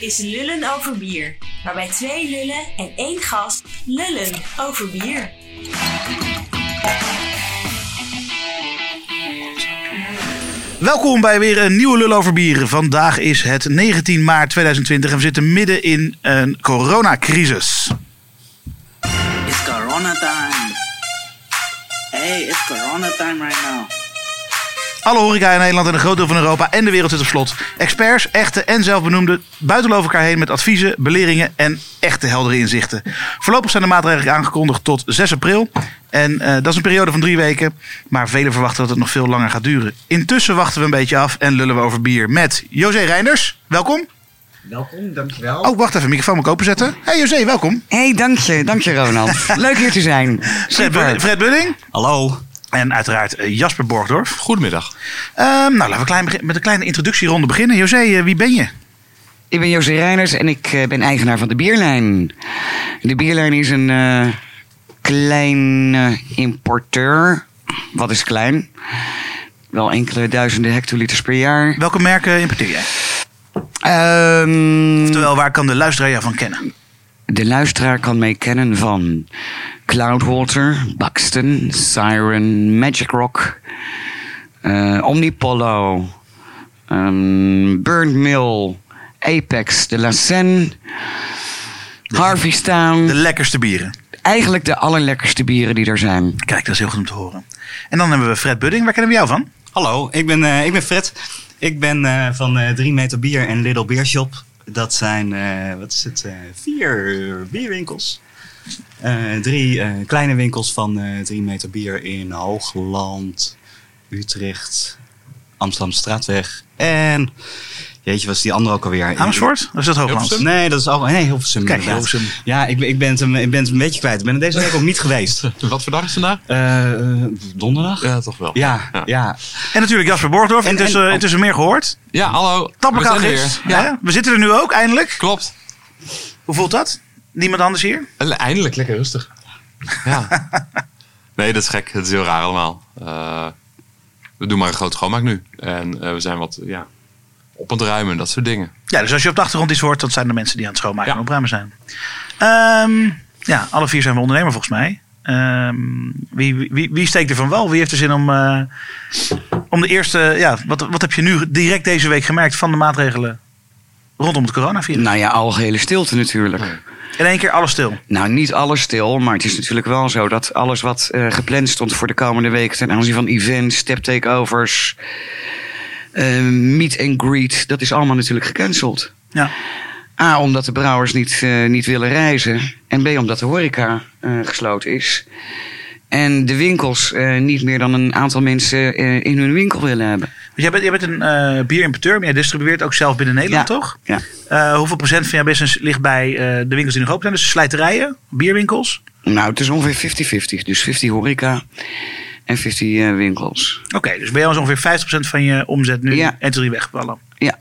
is Lullen over bier. Waarbij twee lullen en één gast lullen over bier. Welkom bij weer een nieuwe Lul over Bieren. Vandaag is het 19 maart 2020 en we zitten midden in een coronacrisis. It's Corona time. Hey, it's Corona time right now. Alle horeca in Nederland en een groot deel van Europa en de wereld zit op slot. Experts, echte en zelfbenoemde, buiten over elkaar heen met adviezen, beleringen en echte heldere inzichten. Voorlopig zijn de maatregelen aangekondigd tot 6 april. En eh, dat is een periode van drie weken, maar velen verwachten dat het nog veel langer gaat duren. Intussen wachten we een beetje af en lullen we over bier met José Reinders. Welkom. Welkom, dankjewel. Oh, wacht even, microfoon moet ik openzetten. Hey José, welkom. Hey, dank je, dank je Ronald. Leuk hier te zijn. Fred, Fred Budding. Hallo. En uiteraard eh, Jasper Borgdorf. Goedemiddag. Ehm, nou, laten we klein met een kleine introductieronde beginnen. José, eh, wie ben je? Ik ben José Reiners en ik eh, ben eigenaar van de Bierlijn. De Bierlijn is een eh klein eh, importeur. Wat is klein? Wel enkele duizenden hectoliters per jaar. Welke merken importeer jij? Ehm, Terwijl, waar kan de luisteraar jou van kennen? De luisteraar kan mij kennen van Cloudwater, Buxton, Siren, Magic Rock, eh, Omnipollo, ehm Burnt Mill, Apex, De La Seine, Harveystown. De lekkerste bieren. Eigenlijk de allerlekkerste bieren die er zijn. Kijk, dat is heel goed om te horen. En dan hebben we Fred Budding. Waar kennen we jou van? Hallo, ik ben, eh, ik ben Fred. Ik ben eh, van eh 3 meter bier en Little Beer Shop. Dat zijn, eh, wat is het, eh, vier bierwinkels. Eh, drie kleine winkels van 3 meter bier in Hoogland, Utrecht, Amsterdam Straatweg en... Jeetje, was die andere ook alweer? Amersfoort? Of is dat Hoogland? Nee, dat is al. Nee, Hilversum. Kijk. Hilversum. Ja, ik, ben- ik, ben het, een- ik ben het een beetje kwijt. Ik ben er deze week ook niet geweest. Wat voor dag is vandaag? Eh, eh, donderdag? Ja, toch wel. Ja, ja. Ja. En natuurlijk Jasper Borgdorf. En- Intussen, en- oh. intussen meer gehoord. Ja, hallo. Tapper We er weer. Ja, Ja. We zitten er nu ook, eindelijk. klopt. Hoe voelt dat? Niemand anders hier? En Eindelijk lekker rustig. Ja. nee, dat is gek. Het is heel raar allemaal. Eh, we doen maar een groot schoonmaak nu. En eh, we zijn wat ja, op het ruimen, dat soort dingen. Ja, dus als je op de achtergrond iets hoort, dat zijn de mensen die aan het schoonmaken Ja. en opruimen zijn. Ehm, ja, alle vier zijn we ondernemer volgens mij. Ehm, wie, wie, wie steekt er van wel? Wie heeft er zin om, eh, om de eerste... Ja, wat, wat heb je nu direct deze week gemerkt van de maatregelen rondom het coronavirus? Nou ja, algehele stilte natuurlijk. In één keer alles stil. Nou, niet alles stil, maar het is natuurlijk wel zo dat alles wat eh, gepland stond voor de komende week ten aanzien van events, step takeovers, eh, meet and greet, dat is allemaal natuurlijk gecanceld. Ja. A, omdat de brouwers niet, eh, niet willen reizen. En B, omdat de horeca eh, gesloten is. En de winkels eh, niet meer dan een aantal mensen in hun winkel willen hebben. Want jij bent, jij bent een bierimporteur, maar jij distribueert ook zelf binnen Nederland, Ja. toch? Ja. Hoeveel procent van jouw business ligt bij de winkels die nog open zijn? Dus slijterijen, bierwinkels? Nou, het is ongeveer 50-50. Dus 50 horeca en 50 eh, winkels. Oké, dus bij jou is ongeveer 50% van je omzet nu Ja. en drie weggevallen. Ja.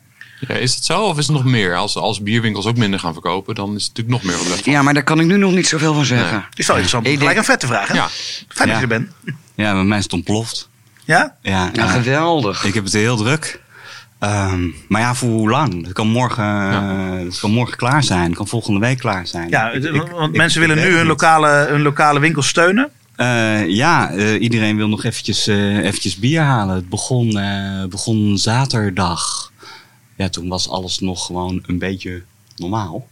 Ja, is het zo of is het nog meer? Als, als bierwinkels ook minder gaan verkopen, dan is het natuurlijk nog meer wat weg. ja, maar daar kan ik nu nog niet zoveel van zeggen. Nee. Is wel interessant om Ik gelijk denk- aan vet te vragen. Ja. Fijn dat Ja. je er bent. Ja, bij mij is het ontploft. Ja? Ja, Nou, ja. geweldig. Ik heb het heel druk. Ehm, maar ja, voor hoe lang? Het kan morgen, eh, het kan morgen klaar zijn. Het kan volgende week klaar zijn. Ja, Ik- want ik- mensen ik willen nu hun lokale, hun lokale winkel steunen. Eh, ja, eh, iedereen wil nog eventjes, eh, eventjes bier halen. Het begon, begon zaterdag. Ja, toen was alles nog gewoon een beetje normaal.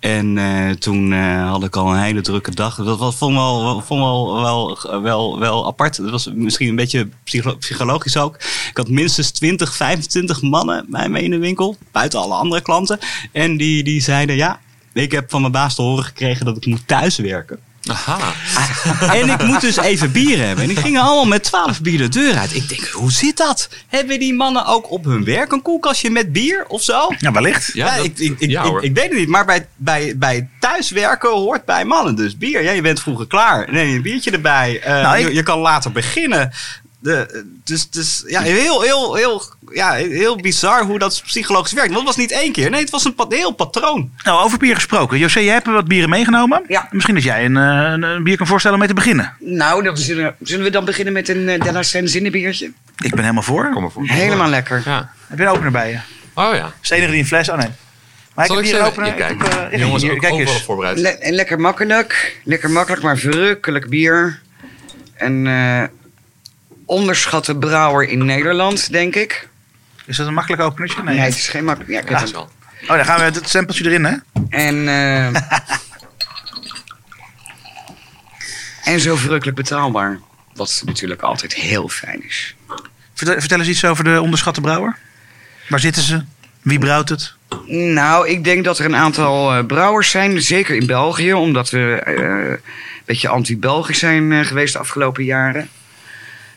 En toen had ik al een hele drukke dag. Dat was, vond ik wel, wel, wel, wel, apart. Dat was misschien een beetje psycholo- psychologisch ook. Ik had minstens 20, 25 mannen bij me in de winkel. Buiten alle andere klanten. En die, die zeiden, ja, ik heb van mijn baas te horen gekregen dat ik moet thuiswerken. Aha. En ik moet dus even bier hebben. En die gingen allemaal met 12 bier de deur uit. Ik denk, hoe zit dat? Hebben die mannen ook op hun werk een koelkastje met bier of zo? Ja, wellicht. Ja, Ja, dat- ik, ik, ik, ja, ik, hoor. ik weet het niet. Maar bij, bij, bij thuiswerken hoort bij mannen dus bier. Ja, je bent vroeger klaar. Neem je een biertje erbij. Eh, Nou, ik- je, je kan later beginnen. De, dus dus ja, heel, heel, heel, ja, heel bizar hoe dat psychologisch werkt. Want het was niet één keer. Nee, het was een pa- heel patroon. Nou, over bier gesproken. José, jij hebt wat bieren meegenomen. Ja. Misschien dat jij een, eh, een, een bier kan voorstellen om mee te beginnen. Nou, dan zullen, zullen we dan beginnen met een uh, Della Sen zinnenbiertje? Ik ben helemaal voor. Kom maar voor. Helemaal lekker. Ja. Heb je een opener bij je? Oh ja. is de enige die een fles... Oh nee. Maar Zal ik ik heb hier even... open. Ja, ik kijk. heb, eh, Jongens, hier, ook, kijk eens. voorbereid. Le- en lekker makkelijk. Lekker makkelijk, maar verrukkelijk bier. Eh, onderschatte brouwer in Nederland, denk ik. Is dat een makkelijk openertje? Nee. Nee, het is geen makkelijk. Ja, ik heb Dat is hem. wel. Oh, dan gaan we het stempeltje erin, hè? En, eh, en zo verrukkelijk betaalbaar. Wat natuurlijk altijd heel fijn is. Vertel, vertel eens iets over de onderschatte brouwer. Waar zitten ze? Wie brouwt het? Nou, ik denk dat er een aantal eh, brouwers zijn, zeker in België, omdat we eh, een beetje anti-Belgisch zijn geweest de afgelopen jaren.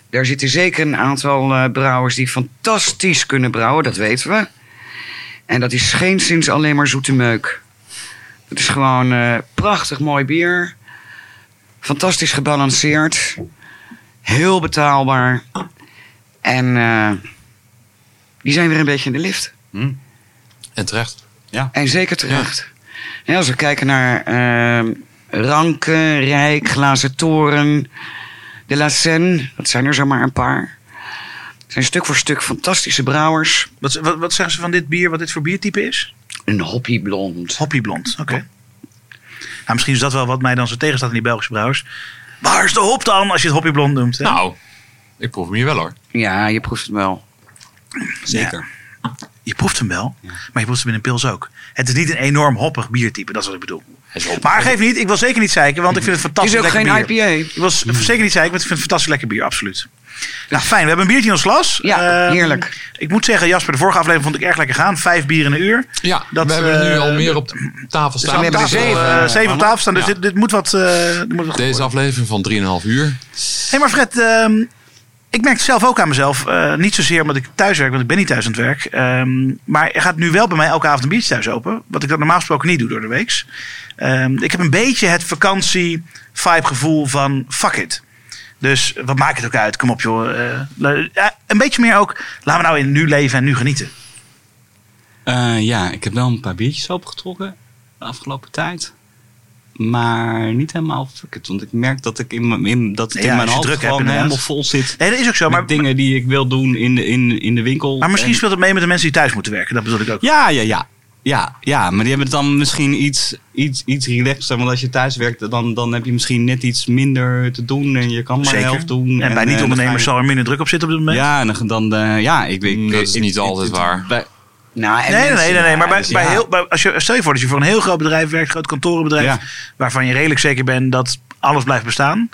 Daar zitten zeker een aantal eh, brouwers die fantastisch kunnen brouwen, dat weten we. En dat is geen sinds alleen maar zoete meuk. Het is gewoon eh, prachtig mooi bier. Fantastisch gebalanceerd. Heel betaalbaar. En eh, die zijn weer een beetje in de lift. En terecht. En zeker terecht. Ja, als we kijken naar ehm Ranke, Rijk, Glazen Toren, De La Seine, dat zijn er zomaar een paar. Het zijn stuk voor stuk fantastische brouwers. Wat, wat, wat zeggen ze van dit bier, wat dit voor biertype is? Een hoppy blond. Hoppyblond, oké. Nou, misschien is dat wel wat mij dan zo tegenstaat in die Belgische brouwers. Waar is de hop dan, als je het hoppyblond noemt? Hè? Nou, ik proef hem hier wel hoor. Ja, je proeft het wel. Zeker. Je proeft hem wel, maar je proeft hem in een pils ook. Het is niet een enorm hoppig biertype, dat is wat ik bedoel. Maar geef niet, ik wil zeker niet zeiken, want ik vind het Het fantastisch is ook geen bier. IPA. Ik wil zeker niet zeiken, want ik vind het fantastisch lekker bier, absoluut. Nou, fijn. We hebben een biertje in ons glas. Ja, Ehm, heerlijk. Ik moet zeggen, Jasper, de vorige aflevering vond ik erg lekker gaan. Vijf bier in een uur. Ja, Dat, we hebben er nu eh, al meer op tafel staan. we hebben er Tafel, zeven. eh, zeven op tafel staan, dus Ja. dit, dit moet wat... eh, dit moet wat Deze aflevering van 3,5 uur. Hé, maar Fred, ehm, ik merk het zelf ook aan mezelf. eh, niet zozeer omdat ik thuis werk, want ik ben niet thuis aan het werk. Ehm, maar er gaat nu wel bij mij elke avond een biertje thuis open. Wat ik dat normaal gesproken niet doe door de weeks. Ehm, ik heb een beetje het vakantie-vibe gevoel van fuck it. Dus wat maakt het ook uit? Kom op joh. eh, een beetje meer ook, laten we nou in nu leven en nu genieten. Eh, ja, ik heb wel een paar biertjes opengetrokken de afgelopen tijd. Maar niet helemaal fuck it. Want ik merk dat ik in, mijn- in, dat het Ja, in mijn hoofd hebt, gewoon helemaal vol zit. Nee, dat is ook zo. met Maar, dingen die ik wil doen in de, in, in de winkel. maar misschien En- speelt het mee met de mensen die thuis moeten werken. Dat bedoel ik ook. Ja, ja, ja. Ja, ja, maar die hebben het dan misschien iets, iets, iets relaxter. Want als je thuis werkt, dan, dan heb je misschien net iets minder te doen. En je kan maar de Zeker. helft doen. En, bij eh, niet-ondernemers je- zal er minder druk op zitten op dit moment. Ja, en dan, dan eh, ja, ik weet. Mm, dat is ik- niet ik- altijd ik- waar. bij- Nou, en Nee, nee, mensen- nee, nee, nee. Maar bij, dus bij ja. heel, bij, als je, stel je voor dat je voor een heel groot bedrijf werkt, groot kantorenbedrijf, Ja. waarvan je redelijk zeker bent dat alles blijft bestaan.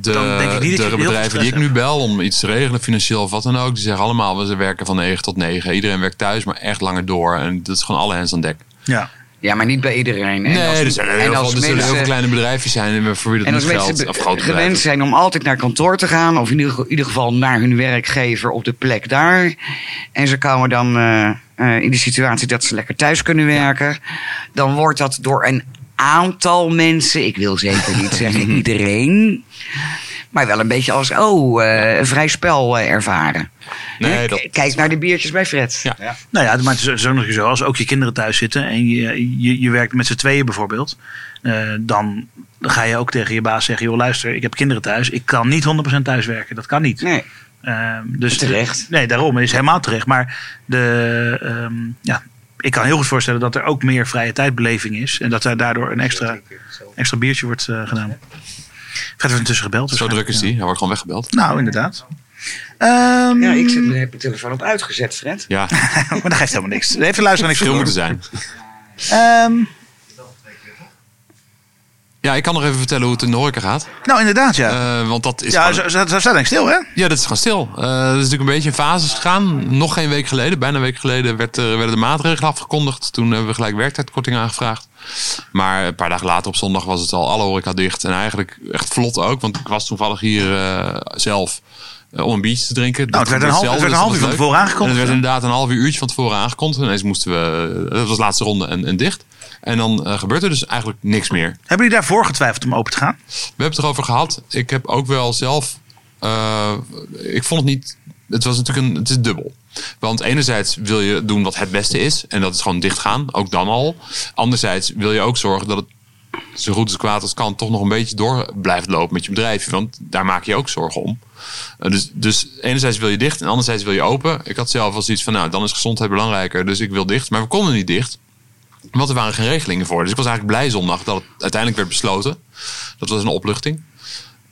De, Dan denk ik niet dat je de heel veel bedrijven die ik nu bel om iets te regelen, financieel of wat dan ook, die zeggen allemaal, we werken van 9 tot 9. Iedereen werkt thuis, maar echt langer door. En dat is gewoon alle hands aan dek. Ja. Ja, maar niet bij iedereen. En nee, als- er zullen en heel, als veel, heel veel kleine bedrijfjes zijn voor wie dat En als niet mensen geldt. Of grote gewend zijn om altijd naar kantoor te gaan, of in ieder, ieder geval naar hun werkgever op de plek daar. En ze komen dan eh, eh, in de situatie dat ze lekker thuis kunnen werken. Dan wordt dat door een aantal mensen, ik wil zeker niet zeggen iedereen, maar wel een beetje als, oh, eh, een vrij spel eh, ervaren. Nee, dat- Kijk naar de biertjes bij Fred. Ja. Nou ja, maar het is zo nog zo. Als ook je kinderen thuis zitten en je, je, je werkt met z'n tweeën bijvoorbeeld. eh, dan ga je ook tegen je baas zeggen: joh, luister, ik heb kinderen thuis. Ik kan niet 100% thuis werken. Dat kan niet. Nee, Ehm, dus Terecht. nee, daarom is helemaal terecht. Maar de, ehm, ja, ik kan heel goed voorstellen dat er ook meer vrije tijdbeleving is. En dat er daardoor een extra, extra biertje wordt eh, gedaan. Fred wordt intussen gebeld. Zo druk is die. Hij wordt gewoon weggebeld. Nou, inderdaad. Ehm, ja, ik zet mijn telefoon op uitgezet, Fred. Ja, maar dat geeft helemaal niks. Even luisteren niks veel moeten zijn. Ehm, Ja, ik kan nog even vertellen hoe het in de horeca gaat. nou, inderdaad, ja. Eh, want dat is ja, gewoon- ze staan denk ik stil, hè? Ja, dat is gewoon stil. Eh dat is natuurlijk een beetje in fases gegaan. Nog geen week geleden, bijna een week geleden, werd, er- werden de maatregelen afgekondigd. Toen hebben we gelijk werktijdkorting aangevraagd. Maar een paar dagen later op zondag was het al alle horeca dicht. En eigenlijk echt vlot ook, want ik was toevallig hier eh, zelf eh, om een biertje te drinken. Nou, het werd een half- het werd een half uur van tevoren aangekondigd, En het werd inderdaad een half uur uurtje van tevoren aangekondigd. En ineens moesten we, dat was de laatste ronde en, en dicht. En dan eh, gebeurt er dus eigenlijk niks meer. Hebben jullie daarvoor getwijfeld om open te gaan? We hebben het erover gehad. Ik heb ook wel zelf. eh, ik vond het niet. Het was natuurlijk een. Het is dubbel. Want enerzijds wil je doen wat het beste is. En dat is gewoon dichtgaan. Ook dan al. Anderzijds wil je ook zorgen dat het zo goed als kwaad als kan toch nog een beetje door blijft lopen met je bedrijf. Want daar maak je ook zorgen om. Eh, dus, dus enerzijds wil je dicht en anderzijds wil je open. Ik had zelf wel zoiets van, nou, dan is gezondheid belangrijker. Dus ik wil dicht. Maar we konden niet dicht. Want er waren geen regelingen voor. Dus ik was eigenlijk blij zondag dat het uiteindelijk werd besloten. Dat was een opluchting.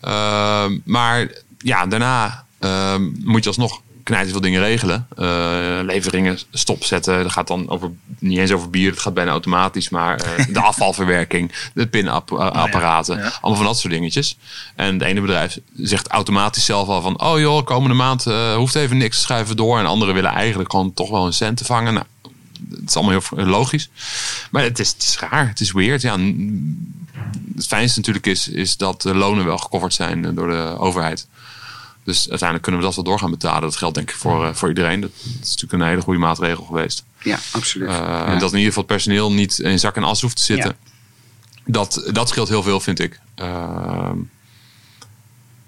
Ehm, maar ja, daarna ehm, moet je alsnog knijten veel dingen regelen. Eh, leveringen stopzetten. Dat gaat dan over, niet eens over bier. Het gaat bijna automatisch. Maar eh, de afvalverwerking, de pinapparaten. ja. Allemaal van dat soort dingetjes. En het ene bedrijf zegt automatisch zelf al van... Oh joh, komende maand eh, hoeft even niks te schuiven door. En anderen willen eigenlijk gewoon toch wel een cent te vangen. Nou, het is allemaal heel logisch. Maar het is, het is raar. Het is weird. Ja, het fijnste natuurlijk is, is dat de lonen wel gecoverd zijn door de overheid. Dus uiteindelijk kunnen we dat wel door gaan betalen. Dat geldt denk ik voor, eh, voor iedereen. Dat is natuurlijk een hele goede maatregel geweest. Ja, absoluut. Eh, Ja. En dat in ieder geval het personeel niet in zak en as hoeft te zitten. Dat, dat scheelt heel veel, vind ik. Ehm,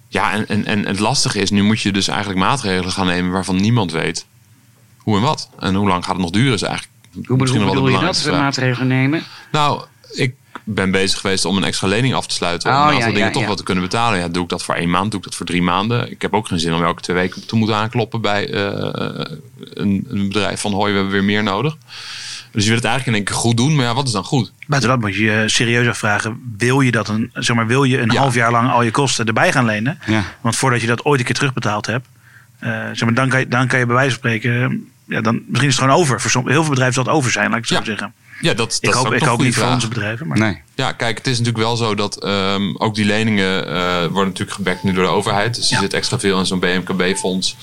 ja, en, en, en het lastige is, nu moet je dus eigenlijk maatregelen gaan nemen waarvan niemand weet hoe en wat. En hoe lang gaat het nog duren is eigenlijk Hoe misschien bedoel, wel de bedoel je dat? We maatregelen nemen? Nou, ik ben bezig geweest om een extra lening af te sluiten. Oh, om een ja, aantal dingen ja, toch ja. wat te kunnen betalen. Ja, doe ik dat voor één maand, doe ik dat voor drie maanden. Ik heb ook geen zin om elke twee weken te moeten aankloppen bij eh, een, een bedrijf van hoi, we hebben weer meer nodig. Dus je wil het eigenlijk in één keer goed doen, maar ja, wat is dan goed? Buiten dat moet je je serieus afvragen. Wil je dat een, zeg maar, wil je een Ja. half jaar lang al je kosten erbij gaan lenen? Ja. Want voordat je dat ooit een keer terugbetaald hebt, eh, zeg maar, dan, kan je, dan kan je bij wijze van spreken, ja, dan, misschien is het gewoon over. Voor som- heel veel bedrijven zal het over zijn, laat ik het zo Ja. zeggen. Ja, dat, dat Ik is hoop, ook ik hoop niet voor onze bedrijven. Maar Nee. Ja, kijk, het is natuurlijk wel zo dat ehm, ook die leningen eh, worden natuurlijk gebackt nu door de overheid. Dus er zit extra veel in zo'n BMKB-fonds.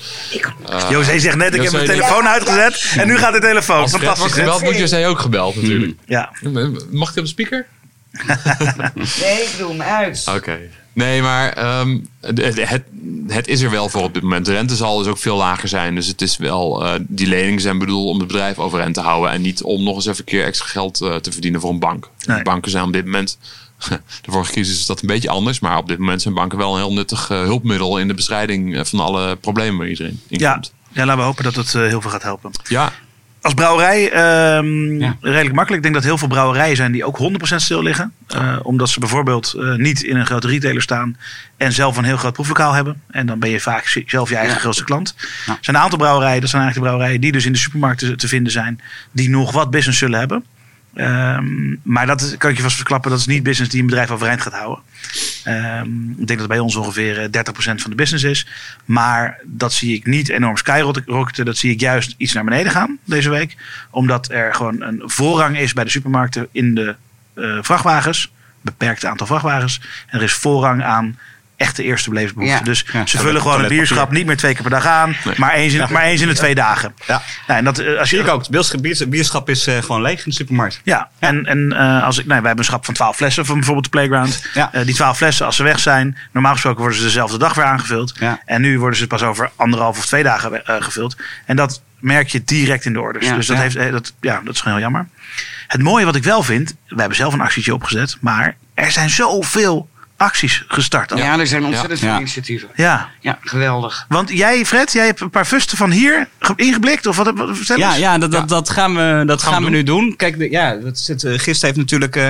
José zegt net, ik heb mijn telefoon uitgezet en nu gaat de telefoon. Als Fantastisch. gebeld, wordt José ook gebeld natuurlijk. Ja. Mag ik op de speaker? Nee, ik doe hem uit. Oké. Nee, maar ehm, het, het, het is er wel voor op dit moment. De rente zal dus ook veel lager zijn. Dus het is wel, eh, die leningen zijn bedoeld om het bedrijf overeind te houden. En niet om nog eens even een keer extra geld eh, te verdienen voor een bank. Nee. Banken zijn op dit moment, de vorige crisis is dat een beetje anders. Maar op dit moment zijn banken wel een heel nuttig eh, hulpmiddel in de bestrijding van alle problemen waar iedereen in Ja. komt. ja, laten we hopen dat het heel veel gaat helpen. Ja, Als brouwerij ehm, Ja. redelijk makkelijk. Ik denk dat heel veel brouwerijen zijn die ook 100% stil liggen. Eh, omdat ze bijvoorbeeld eh, niet in een grote retailer staan en zelf een heel groot proeflokaal hebben. En dan ben je vaak zelf je eigen Ja. grootste klant. Ja. Er zijn een aantal brouwerijen, dat zijn eigenlijk de brouwerijen die dus in de supermarkten te vinden zijn, die nog wat business zullen hebben. Ehm, maar dat kan ik je vast verklappen, dat is niet business die een bedrijf overeind gaat houden. Ehm, ik denk dat bij ons ongeveer eh, 30% van de business is. Maar dat zie ik niet enorm skyrocketen. Dat zie ik juist iets naar beneden gaan deze week. Omdat er gewoon een voorrang is bij de supermarkten in de eh, vrachtwagens. Beperkt aantal vrachtwagens. En er is voorrang aan echte eerste levensbehoeften. Ja. Dus Ja. ze vullen gewoon het bierschap niet meer twee keer per dag aan. Maar, eens in, maar eens in de twee dagen. Ja. Nou, en dat, eh, als je, ik ook. Het bierschap, bier- bierschap is eh, gewoon leeg in de supermarkt. Ja, en, en eh, als ik, nou, wij hebben een schap van 12 flessen van bijvoorbeeld de Playground. Ja. Die 12 flessen, als ze weg zijn, normaal gesproken worden ze dezelfde dag weer aangevuld. Ja. En nu worden ze pas over anderhalf of twee dagen gevuld. En dat merk je direct in de orders. Ja. dus dat, heeft, dat, ja, dat is gewoon heel jammer. Het mooie wat ik wel vind, we hebben zelf een actietje opgezet, maar er zijn zoveel acties gestart. al. Ja, er zijn ontzettend Ja. veel initiatieven. ja. Ja, geweldig. Want jij, Fred, jij hebt een paar fusten van hier ge- ingeblikt? Of wat, wat vertel Ja, ja, dat, dat, Ja. dat gaan we, dat Gaan gaan we nu doen. Kijk, de, ja, dat zit, eh, Gist heeft natuurlijk eh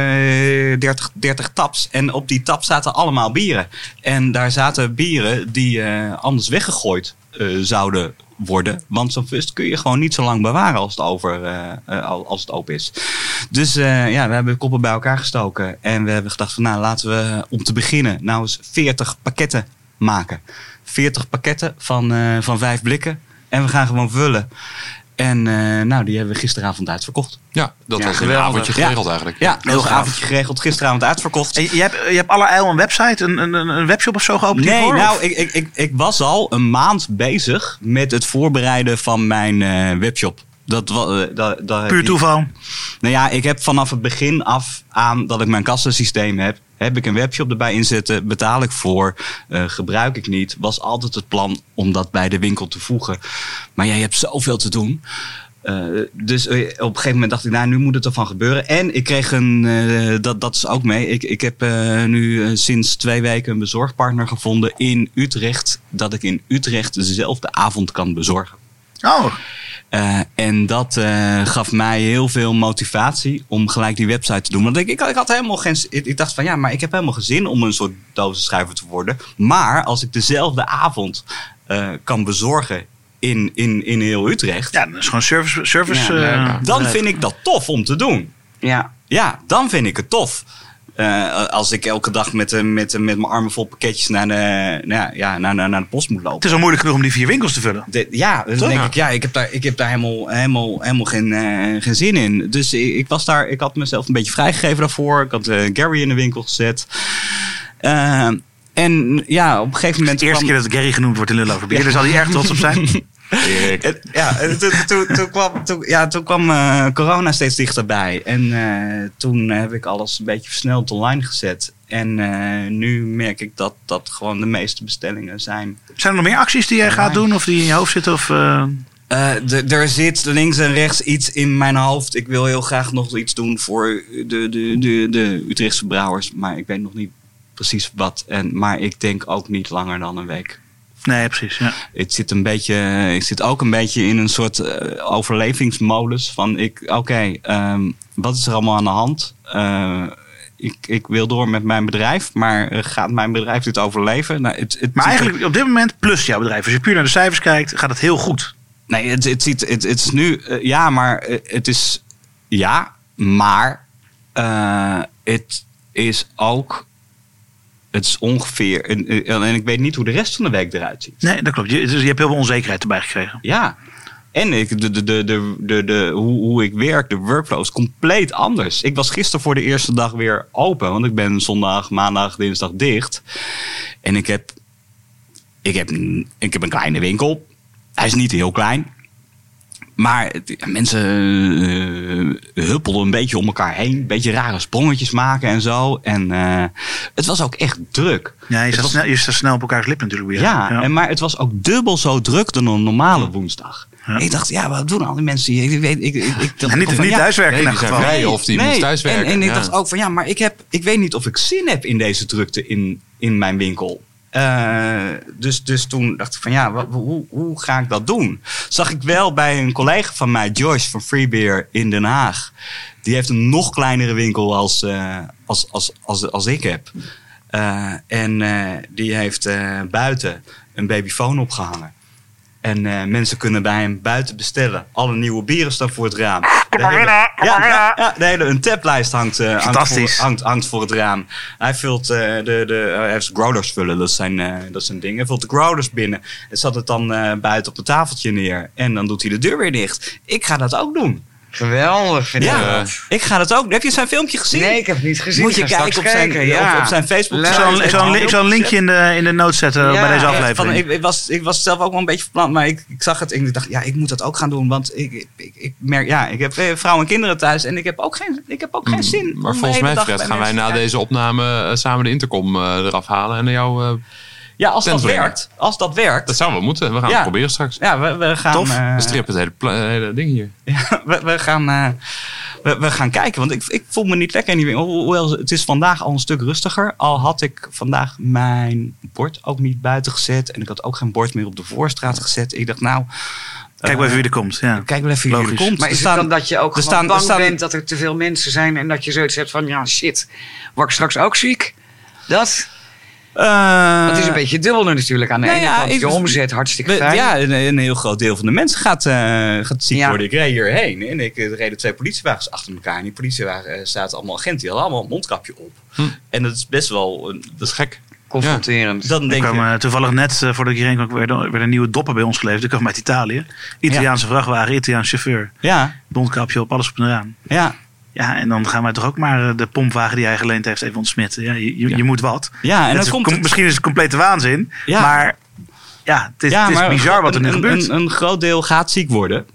30, 30 taps. En op die tap zaten allemaal bieren. En daar zaten bieren die eh, anders weggegooid eh, zouden worden. Want zo'n fust kun je gewoon niet zo lang bewaren als het, over, eh, eh, al- als het open is. Dus ja, we hebben koppen bij elkaar gestoken. En we hebben gedacht van nou laten we om te beginnen nou eens 40 pakketten maken. 40 pakketten van, van vijf blikken. En we gaan gewoon vullen. En eh, nou, die hebben we gisteravond uitverkocht. ja dat Ja, was een avondje geregeld eigenlijk. Ja, dat Heel was een avondje geregeld. Gisteravond uitverkocht. En je, je hebt, je hebt allerijl een website, een, een, een webshop of zo geopend Nee, hiervoor, nou, ik, ik, ik, ik was al een maand bezig met het voorbereiden van mijn eh, webshop. Dat, eh, dat, dat heb Puur toeval. Nou ja, ik heb vanaf het begin af aan dat ik mijn kassasysteem heb, heb ik een webshop erbij inzetten, betaal ik voor, eh, gebruik ik niet. Was altijd het plan om dat bij de winkel te voegen. Maar jij hebt zoveel te doen. Eh, dus eh, op een gegeven moment dacht ik, nou, nu moet het ervan gebeuren. En ik kreeg een, dat, dat is ook mee. Ik, ik heb nu sinds twee weken een bezorgpartner gevonden in Utrecht. Dat ik in Utrecht dezelfde avond kan bezorgen. Oh, Eh, en dat eh, gaf mij heel veel motivatie om gelijk die website te doen. Want ik, ik, ik had helemaal geen. Ik, ik dacht van ja, maar ik heb helemaal geen zin om een soort dozenschrijver te worden. Maar als ik dezelfde avond eh, kan bezorgen in, in, in heel Utrecht, ja, dat is gewoon service. service Ja, dan vind ik dat tof om te doen. Ja. Ja, dan vind ik het tof. Eh, als ik elke dag met, eh, met, met mijn armen vol pakketjes naar de, nou ja, naar, naar, naar de post moet Het lopen. is al moeilijk genoeg om die vier winkels te vullen. De- ja, dan Toch? denk Ja. ik, ja, ik heb daar, ik heb daar helemaal, helemaal, helemaal geen, eh, geen zin in. Dus ik, ik was daar, ik had mezelf een beetje vrijgegeven daarvoor. Ik had Gary in de winkel gezet. En ja, op een gegeven De moment. eerste kwam- keer dat Gary genoemd wordt in Lullen over bier. Daar zal hij erg trots op zijn. Erik. ja, en toen, toen, toen kwam, toen, ja, toen kwam eh, corona steeds dichterbij. En eh, toen heb ik alles een beetje versneld online gezet. En eh, nu merk ik dat dat gewoon de meeste bestellingen zijn. Zijn er nog meer acties die jij gaat doen of die in je hoofd zitten? Of, er zit links en rechts iets in mijn hoofd. Ik wil heel graag nog iets doen voor de, de, de, de Utrechtse brouwers. Maar ik weet nog niet precies wat. En, maar ik denk ook niet langer dan een week. Nee, precies. Ja. Ik zit, een beetje, ik zit ook een beetje in een soort eh, overlevingsmodus. Van ik, oké, ehm, wat is er allemaal aan de hand? Eh, ik, ik wil door met mijn bedrijf, maar eh, gaat mijn bedrijf dit overleven? Nou, het, het Maar eigenlijk op dit moment plus jouw bedrijf. Als je puur naar de cijfers kijkt, gaat het heel goed. Nee, het, het, ziet, het, het is nu. eh, ja, maar eh, het is. Ja, maar. eh, het is ook. Het is ongeveer. En, en ik weet niet hoe de rest van de week eruit ziet. Nee, dat klopt. Je, dus je hebt heel veel onzekerheid erbij gekregen. Ja. En ik, de, de, de, de, de, de, hoe, hoe ik werk, de workflow is compleet anders. Ik was gisteren voor de eerste dag weer open. Want ik ben zondag, maandag, dinsdag dicht. En ik heb, ik heb, ik heb een kleine winkel. Hij is niet heel klein. Maar het- mensen eh, huppelden een beetje om elkaar heen. Een beetje rare sprongetjes maken en zo. En eh, het was ook echt druk. Ja, je was- snel, je snel op elkaars lip natuurlijk weer. ja, En maar het was ook dubbel zo druk dan een normale woensdag. Ja. Ik dacht, ja, wat doen al die mensen hier? Ik weet, ik, ik, ik dacht En niet, van, niet ja, thuiswerken nee, in zijn geval. vrij. of die moest thuiswerken, En, en ik dacht ook van, ja, maar ik, heb, ik weet niet of ik zin heb in deze drukte in, in mijn winkel. Eh, dus, dus toen dacht ik van, ja, hoe, hoe ga ik dat doen? Zag ik wel bij een collega van mij, Joyce van Free Beer in Den Haag. Die heeft een nog kleinere winkel als, eh, als, als, als, ik heb. Eh, en die heeft buiten een babyfoon opgehangen. En eh, mensen kunnen bij hem buiten bestellen. Alle nieuwe bieren staan voor het raam. De hele, ja, ja, ja, de hele een taplijst hangt, eh, hangt, voor, hangt, hangt voor het raam. Hij vult eh, de, de, hij heeft growlers vullen, dat zijn, eh, dat zijn dingen. Hij vult de growlers binnen. En zat het dan eh, buiten op het tafeltje neer. En dan doet hij de deur weer dicht. Ik ga dat ook doen. Geweldig vind ik Ja, dat. ik ga dat ook. Heb je zijn filmpje gezien? Nee, ik heb het niet gezien. Moet je ga kijken op zijn, kijken, ja. op, op zijn Facebook. Leuk. Ik zal, ik, zal een, ik zal een linkje in de, in de notes zetten Ja, bij deze ja, aflevering. Van, ik, ik, was, ik was zelf ook wel een beetje verplant, maar ik, ik zag het en ik dacht, ja, ik moet dat ook gaan doen. Want ik, ik, ik, merk, ja, ik heb eh, vrouwen en kinderen thuis en ik heb ook geen, ik heb ook geen zin. Mm, Maar om de volgens mij, Fred, gaan wij na kijken. deze opname eh, samen de intercom eh, eraf halen en naar jou. Eh, Ja, als dat brengen. werkt. Als dat werkt. dat zou wel moeten. We gaan Ja. het proberen straks. ja, we, we gaan. Tof. eh, We strippen het hele, pla- hele ding hier. Ja, we, we gaan, eh, we, we gaan kijken. Want ik, ik voel me niet lekker in die winkel. Hoewel, het is vandaag al een stuk rustiger. Al had ik vandaag mijn bord ook niet buiten gezet. En ik had ook geen bord meer op de voorstraat gezet. Ik dacht, nou... Kijk wel even eh, wie er komt. Ja. Kijk wel even wie er komt. Maar Er is staan- het dan dat je ook er gewoon staan- er bang staan- bent dat er te veel mensen zijn en dat je zoiets hebt van, ja shit, word ik straks ook ziek? Dat? Eh, Dat is een beetje dubbel natuurlijk. Aan de nou ene ja, kant ik- je omzet hartstikke we- fijn. ja, een, een heel groot deel van de mensen gaat, eh, gaat ziek Ja. worden. Ik reed hierheen en ik, er reden twee politiewagens achter elkaar. En die politiewagen eh, zaten allemaal agenten. Die hadden allemaal een mondkapje op. Hm. En dat is best wel... een- Dat is gek. Confronterend. Dan kwam je... eh, toevallig net, eh, voordat ik hierheen kwam, werd, werd een nieuwe dopper bij ons geleverd. Die kwam uit Italië. Italiaanse vrachtwagen, Italiaanse chauffeur. Ja, Bondkapje op, alles op en eraan. ja. Ja, en dan gaan wij toch ook maar eh, de pompwagen die hij geleend heeft even ontsmitten. Ja, je, je, Ja. je moet wat. Ja, en is komt het- Misschien is het complete waanzin. Ja. Maar ja, het is, ja, het is bizar wat er nu een, gebeurt. Een, een groot deel gaat ziek worden.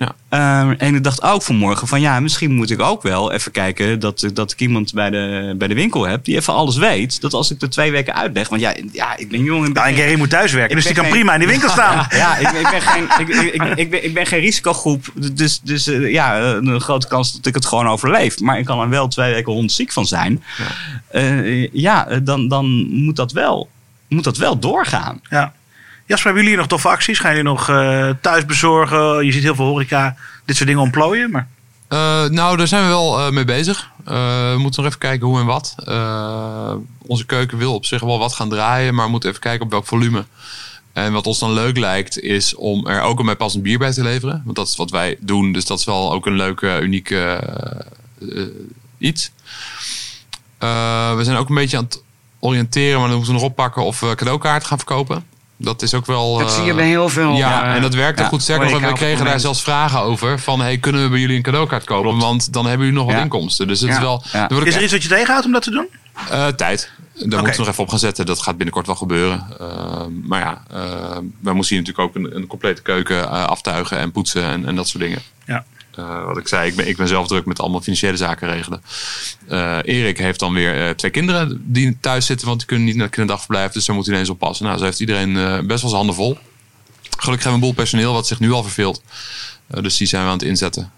Ja. Ehm, en ik dacht ook vanmorgen van ja, misschien moet ik ook wel even kijken dat, dat ik iemand bij de, bij de winkel heb die even alles weet. Dat als ik er twee weken uitleg, want ja, ja ik ben jong en ben Nou, en geen- Gary moet thuiswerken, dus die kan geen- prima in die winkel staan. Ja, ik, ik, ben geen, ik, ik, ik, ik ben, ik ben geen risicogroep. Dus, dus eh, ja, een grote kans dat ik het gewoon overleef. Maar ik kan er wel twee weken hondziek van zijn. Ja, ja eh, dan, dan moet, dat wel, moet dat wel doorgaan. Ja. Jasper, hebben jullie nog toffe acties? Gaan jullie nog eh, thuis bezorgen? Je ziet heel veel horeca dit soort dingen ontplooien. Maar Eh, nou, daar zijn we wel eh, mee bezig. We moeten nog even kijken hoe en wat. Onze keuken wil op zich wel wat gaan draaien, maar we moeten even kijken op welk volume. En wat ons dan leuk lijkt, is om er ook een bij passend bier bij te leveren. Want dat is wat wij doen, dus dat is wel ook een leuk, uniek eh, eh, iets. We zijn ook een beetje aan het oriënteren, maar dan moeten we nog oppakken of we cadeaukaart gaan verkopen. Dat is ook wel... Dat eh, zie je bij heel veel. ja, eh, en dat werkt ook ja, goed. Sterker nog, we kregen daar zelfs vragen over. Van, hey, kunnen we bij jullie een cadeaukaart kopen? Want dan hebben jullie nog wat Ja. inkomsten. Dus het Ja, is wel... is er iets wat je tegenhoudt om dat te doen? eh, tijd. Daar moeten we nog even op gaan zetten. Dat gaat binnenkort wel gebeuren. Maar ja, we moesten hier natuurlijk ook een, een complete keuken aftuigen en poetsen en, en dat soort dingen. Ja. Eh, wat ik zei, ik ben, ik ben zelf druk met allemaal financiële zaken regelen. Eh, Erik heeft dan weer eh, twee kinderen die thuis zitten, want die kunnen niet naar het kinderdagverblijf. Dus daar moet hij ineens op passen. Nou, zo heeft iedereen best wel zijn handen vol. Gelukkig hebben we een boel personeel wat zich nu al verveelt. Dus die zijn we aan het inzetten.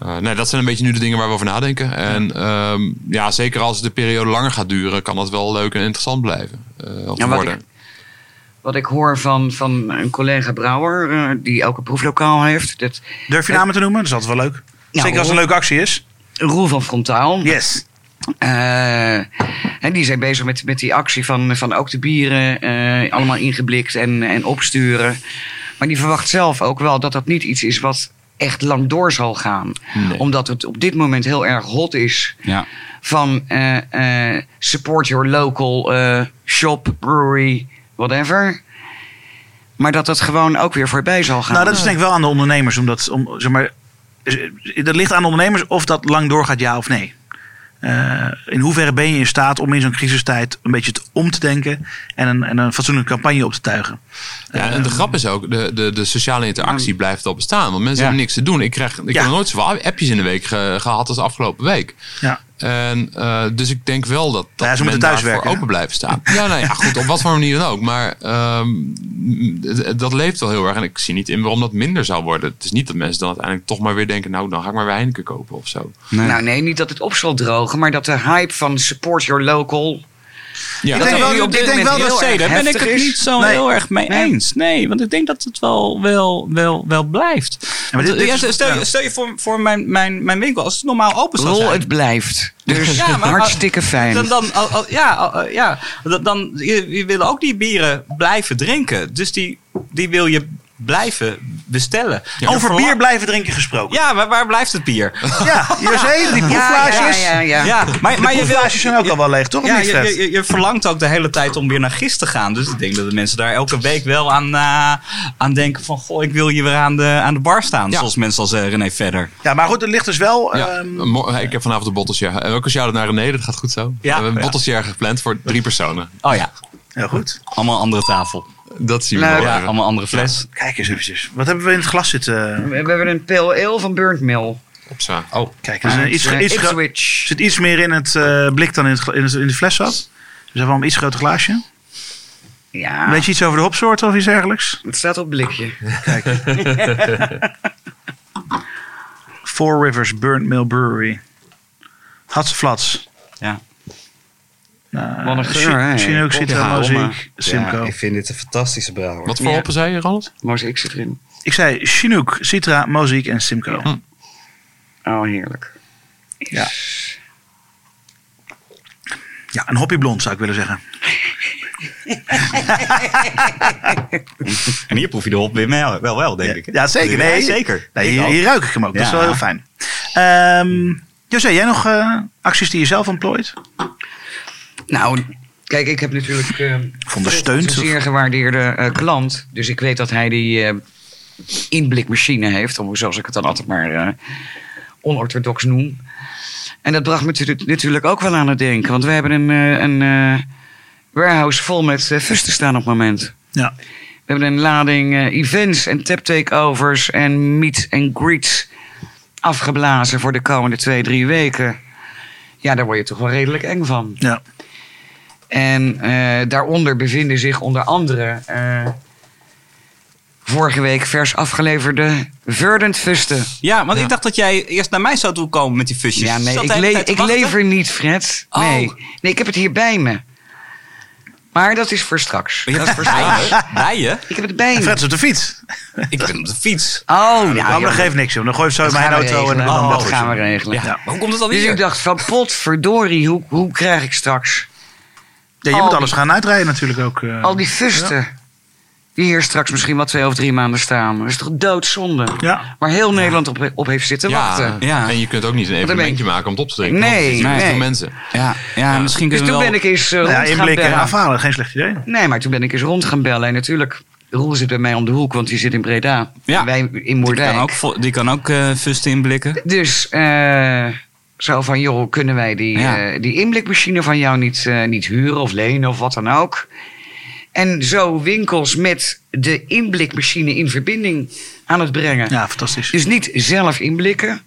Eh, nee, dat zijn een beetje nu de dingen waar we over nadenken. En ehm, ja, zeker als de periode langer gaat duren, kan dat wel leuk en interessant blijven. Ja, wat worden. ik- Wat ik hoor van, van een collega Brouwer, eh, die ook een proeflokaal heeft. Dat Durf je namen te noemen? Dat is altijd wel leuk. Nou, Zeker als het een leuke actie is. Roel van Frontaal. Yes. Eh, en die zijn bezig met, met die actie van, van ook de bieren eh, allemaal ingeblikt en, en opsturen. Maar die verwacht zelf ook wel dat dat niet iets is wat echt lang door zal gaan. Nee. Omdat het op dit moment heel erg hot is. Ja. Van eh, eh, support your local eh, shop, brewery, whatever. Maar dat het gewoon ook weer voorbij zal gaan. Nou, dat is denk ik wel aan de ondernemers. Omdat, om, zeg maar, dat ligt aan de ondernemers of dat lang doorgaat, ja of nee. Eh, in hoeverre ben je in staat om in zo'n crisistijd een beetje te om te denken en een, en een fatsoenlijke campagne op te tuigen? Ja, en de grap is ook, de, de, de sociale interactie blijft wel bestaan. Want mensen Ja. hebben niks te doen. Ik, krijg, ik Ja. heb nog nooit zoveel appjes in de week ge- gehad als de afgelopen week. Ja. En, eh, dus ik denk wel dat, dat Ja, ze men moeten daarvoor thuiswerken, open blijven staan. Ja, nou ja, goed, op wat voor manier dan ook. Maar ehm, dat leeft wel heel erg. En ik zie niet in waarom dat minder zou worden. Het is niet dat mensen dan uiteindelijk toch maar weer denken... nou, dan ga ik maar weer Heineken kopen of zo. Nee. Nou nee, niet dat het op zal drogen, maar dat de hype van support your local... Ja, Ik dat denk wel- ik denk wel dat- daar ben ik het is. niet zo Nee. heel erg mee Nee. eens. Nee, want ik denk dat het wel, wel, wel, wel blijft. dit- dit ja, stel, stel je voor, voor mijn, mijn, mijn winkel, als het normaal open zou Rol, zijn. het blijft. Dus Ja, maar- hartstikke fijn. Dan, dan, al- al- ja, al- ja, dan, dan je, je wil ook die bieren blijven drinken. Dus die, die wil je blijven bestellen. Over verla- bier blijven drinken gesproken. Ja, maar waar blijft het bier? Ja, je zei die ja, proeflaasjes. ja, ja, ja. Ja, maar, maar je wil... proeflaasjes zijn ook al wel leeg, toch? Ja, niet, je, je, je verlangt ook de hele tijd om weer naar gist te gaan. Dus ik denk dat de mensen daar elke week wel aan, eh, aan denken van... Goh, ik wil hier weer aan de, aan de bar staan. Ja. Zoals mensen als eh, René Verder. Ja, maar goed, het ligt dus wel... Ja, ehm, mo- ik heb vanavond een. En ook een shout-out naar René, dat gaat goed zo. we hebben een Ja. bottleshare gepland voor drie personen. Oh ja, heel goed. allemaal andere tafel. Dat zien we wel. Ja, allemaal andere fles. Kijk eens eventjes. Wat hebben we in het glas zitten? We hebben een pale ale van Burnt Mill. Opza. Oh, Kijk, er is een iets, iets, gro- Ipswich. zit iets meer in het eh, blik dan in, het, in, het- in de fles zat. Dus we hebben wel een iets groter glaasje. Ja, Weet je iets over de hopsoorten of iets dergelijks? het staat op blikje. Four Rivers Burnt Mill Brewery. Hatseflats. ja. Uh, Wat een geur, hè? Chinook, Citra. Simcoe. Ja, ik vind dit een fantastische brouwer. Wat voor Ja. hoppen zei je, Ronald? Mozaïek zit erin. Ik zei Chinook, Citra, Moziek en Simcoe. Oh, heerlijk. Ja. Ja, een hoppieblond zou ik willen zeggen. En hier proef je de hop weer wel, wel, wel denk ik. Ja, zeker. Ja, Nee, zeker. Nee, hier, ruik ik hem ook. Dat is wel heel fijn. Ehm José, jij nog eh, acties die je zelf ontplooit? Nou, kijk, ik heb natuurlijk... eh, Een zeer gewaardeerde eh, klant. Dus ik weet dat hij die eh, inblikmachine heeft. Of zoals ik het dan altijd maar onorthodox noem. En dat bracht me natuurlijk- ook wel aan het denken. Want we hebben een, een eh, warehouse vol met uh, fusten staan op het moment. Ja. We hebben een lading events en tap takeovers en meet and greets afgeblazen voor de komende twee, drie weken. Ja, daar word je toch wel redelijk eng van. ja. En eh, daaronder bevinden zich onder andere eh, vorige week vers afgeleverde Verdant Fusten. Ja, want ik dacht dat jij eerst naar mij zou toekomen met die fusjes. Ja, nee, ik, le- ik lever niet, Fred. Oh. Nee. nee, ik heb het hier bij me. Maar dat is voor straks. Je Dat hebt is voor straks. bijen? Bijen? Ik heb het bij me. Fred is op de fiets. Ik ben op de fiets. Oh, Nou, ja, dat joh, geeft niks, joh. Dan gooi je zo in dat mijn we auto en dan Oh, mag dat gaan we regelen. Ja. Hoe komt het Dus alweer? ik dacht van potverdorie, hoe, hoe krijg ik straks Ja, je Al moet die- alles gaan uitrijden natuurlijk ook. eh. al die fusten die hier straks misschien wel twee of drie maanden staan? Dat is toch doodzonde? Ja. Waar heel Nederland op, op heeft zitten Ja, wachten. Ja. en je kunt ook niet een evenementje maken om het op te drinken. Nee, nee. veel mensen. Ja, ja, misschien Dus kunnen toen we wel... ben ik eens uh, ja, rond gaan inblikken en bellen. afhalen, geen slecht idee. Nee, maar toen ben ik eens rond gaan bellen. En natuurlijk, Roel zit bij mij om de hoek, want die zit in Breda. Ja. En wij in Die Moerdijk. kan ook, die kan ook eh, fusten inblikken. Dus eh, zo van, joh, kunnen wij die, Ja. eh, die inblikmachine van jou niet, eh, niet huren of lenen of wat dan ook? En zo winkels met de inblikmachine in verbinding aan het brengen. Ja, fantastisch. Dus niet zelf inblikken,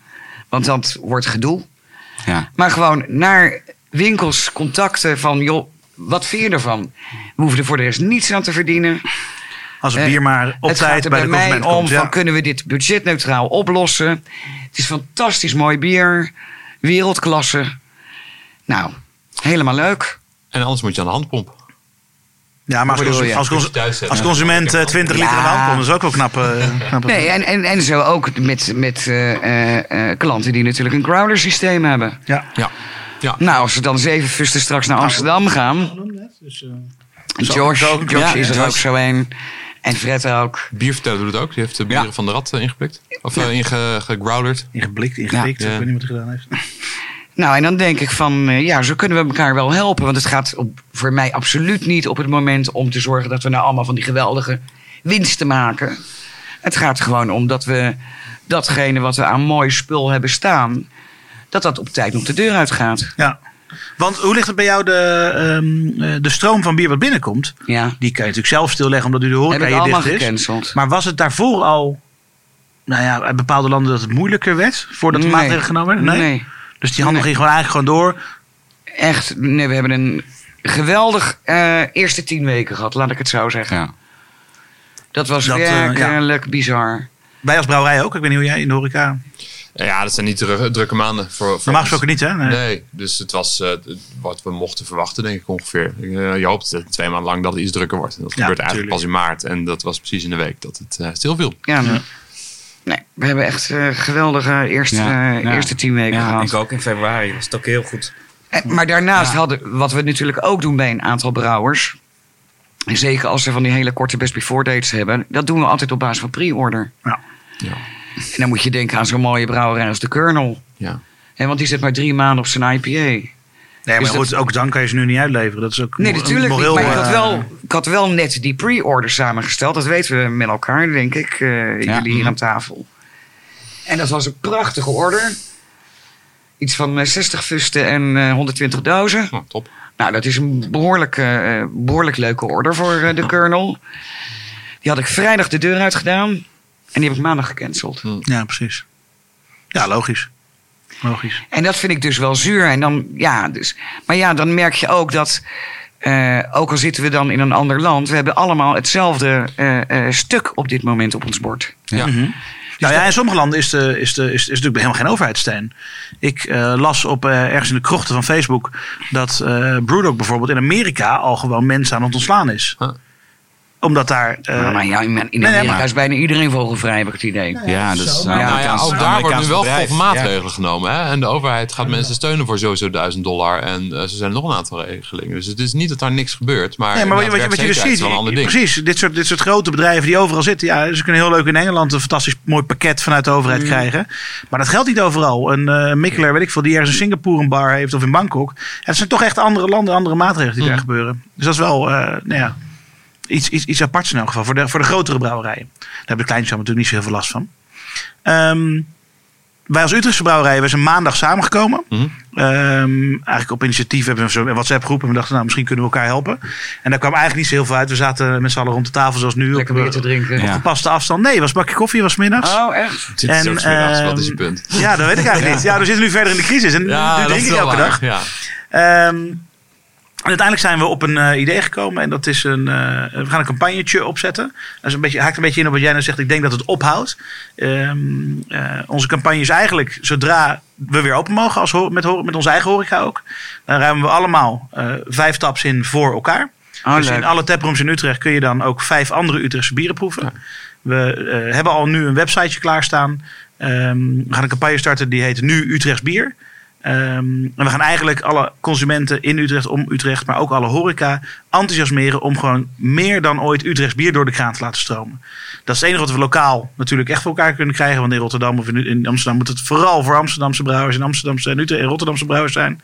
want dat wordt gedoe. Ja. Maar gewoon naar winkels contacten van, joh, wat vind je ervan? We hoeven er voor de rest niets aan te verdienen. Als het Eh, bier maar op tijd bij bij de mij om komt. van kunnen we dit budgetneutraal oplossen. Het is fantastisch mooi bier, wereldklasse. Nou, helemaal leuk. En anders moet je aan de handpomp. ja, maar als, cons- als, cons- Als consument eh, 20 liter Ja. aan de hand komt, dat is ook wel knap. eh, knap Nee, en, en, en zo ook met, met eh, eh, eh, klanten die natuurlijk een growler systeem hebben. Ja. Ja. ja. Nou, als we dan zeven fusten straks naar Amsterdam gaan. Dus, eh, Josh ja, is er ook zo een. En Fred ook. Bierverteller doet het ook. Die heeft de bieren Ja. van de rat eh, ingeplikt. Of eh, inge- gegrowlerd. ingeblikt, ingepikt. Ja. Ik weet niet wat hij gedaan heeft. Nou, en dan denk ik van, eh, ja, zo kunnen we elkaar wel helpen. Want het gaat op, voor mij absoluut niet op het moment om te zorgen dat we nou allemaal van die geweldige winsten maken. Het gaat gewoon om dat we datgene wat we aan mooi spul hebben staan, dat dat op tijd nog de deur uitgaat. Ja. Want hoe ligt het bij jou de, ehm, eh, de stroom van bier wat binnenkomt? Ja, Die kan je natuurlijk zelf stilleggen omdat u de horeca hier dicht is. gecanceld. Maar was het daarvoor al, nou ja, uit bepaalde landen dat het moeilijker werd voordat de Nee. maatregelen genomen werden? Nee. Dus die handel Nee. ging gewoon eigenlijk gewoon door. Echt, nee, we hebben een geweldig eh, eerste tien weken gehad, laat ik het zo zeggen. Ja. Dat was Dat, eh, ja. werkelijk bizar. Wij als brouwerij ook. Ik weet niet hoe jij in de horeca. Ja, dat zijn niet dru- drukke maanden. Voor, voor Normaal gesproken niet, hè? Nee. Nee, dus het was eh, wat we mochten verwachten, denk ik ongeveer. Eh, je hoopt dat twee maanden lang dat het iets drukker wordt. En dat Ja, gebeurt eigenlijk tuurlijk. pas in maart. En dat was precies in de week dat het eh, stilviel. Ja, nee. Nee, we hebben echt eh, geweldige eerste, Ja, eh, ja. eerste tien weken Ja, gehad. ik ook in februari. Was het ook heel goed. En- maar daarnaast hadden, wat we natuurlijk ook doen bij een aantal brouwers. en Zeker als ze van die hele korte best before dates hebben. Dat doen we altijd op basis van pre-order. Ja. Ja. En dan moet je denken aan zo'n mooie brouwerij als de Colonel. Ja. En want die zit maar drie maanden op zijn IPA. Nee, maar Dus goed, dat- ook dan kan je ze nu niet uitleveren. Dat is ook Nee, natuurlijk niet. Maar ik had, eh, wel, ik had wel net die pre-order samengesteld. Dat weten we met elkaar, denk ik. eh, jullie hier aan tafel. En dat was een prachtige order. Iets van eh, 60 fusten en eh, 120 dozen. Oh, top. Nou, dat is een behoorlijk, eh, behoorlijk leuke order voor eh, de Colonel. Die had ik vrijdag de deur uit gedaan. En die heb ik maandag gecanceld. Ja, precies. Ja, logisch. Logisch. En dat vind ik dus wel zuur. En dan, ja, dus, maar ja, dan merk je ook dat. eh, ook al zitten we dan in een ander land, we hebben allemaal hetzelfde eh, eh, stuk op dit moment op ons bord. Ja. Nou ja, in sommige landen is, de, is, de, is, is natuurlijk helemaal geen overheidssteun. Ik eh, las op, eh, ergens in de krochten van Facebook dat eh Brewdog bijvoorbeeld in Amerika al gewoon mensen aan het ontslaan is. Huh. Omdat daar... eh, maar, maar ja, in, nee, maar- is bijna iedereen vogelvrij, heb ik het idee. Ja, Nou ja, ook daar worden nu wel golf maatregelen genomen. Hè? En de overheid gaat mensen steunen voor sowieso 1000 dollar. En eh, ze zijn nog een aantal regelingen. Dus het is niet dat daar niks gebeurt. Maar, Nee, maar wat je, wat je, inderdaad, wat je dus ziet, is wel een ander ding. precies, dit soort, dit soort grote bedrijven die overal zitten. Ja, ze kunnen heel leuk in Engeland een fantastisch mooi pakket vanuit de overheid Mm. krijgen. Maar dat geldt niet overal. Een eh Mikkeler, weet ik veel, die ergens in Singapore een bar heeft of in Bangkok. Het zijn toch echt andere landen, andere maatregelen die Mm. daar gebeuren. Dus dat is wel, eh, nou ja, iets, iets, iets aparts in elk geval voor de, voor de grotere brouwerijen. Daar hebben de kleintjes allemaal natuurlijk niet zo heel veel last van. Ehm, wij als Utrechtse brouwerij, we zijn maandag samengekomen. Mhm. Ehm, eigenlijk op initiatief hebben we zo'n WhatsApp groep. En we dachten, nou, misschien kunnen we elkaar helpen. En daar kwam eigenlijk niet zo heel veel uit. We zaten met z'n allen rond de tafel zoals nu. Lekker op, weer te drinken. Ja. gepaste afstand. Nee, het was een bakje koffie, was 's middags. Oh, echt? Is En, wat is je ehm, punt? Ja, dat weet ik eigenlijk niet. Ja, we zitten nu verder in de crisis. En Ja, nu drink ik wel elke waar. dag. Ja. Ehm, en uiteindelijk zijn we op een eh, idee gekomen. En dat is een. eh, we gaan een campagnetje opzetten. Dat is een beetje, haakt een beetje in op wat jij nou zegt. Ik denk dat het ophoudt. Ehm, eh, onze campagne is eigenlijk zodra we weer open mogen. Als, met, met onze eigen horeca ook. Dan ruimen we allemaal vijf taps in voor elkaar. Oh, dus leuk. in alle taprooms in Utrecht kun je dan ook vijf andere Utrechtse bieren proeven. We hebben al nu een websiteje klaarstaan. Ehm, we gaan een campagne starten die heet Nu Utrechts Bier. Ehm, en we gaan eigenlijk alle consumenten in Utrecht, om Utrecht, maar ook alle horeca enthousiasmeren om gewoon meer dan ooit Utrechts bier door de kraan te laten stromen. Dat is het enige wat we lokaal natuurlijk echt voor elkaar kunnen krijgen. Want in Rotterdam of in, Amsterdam moet het vooral voor Amsterdamse brouwers en Amsterdamse en Utrecht en Rotterdamse brouwers zijn.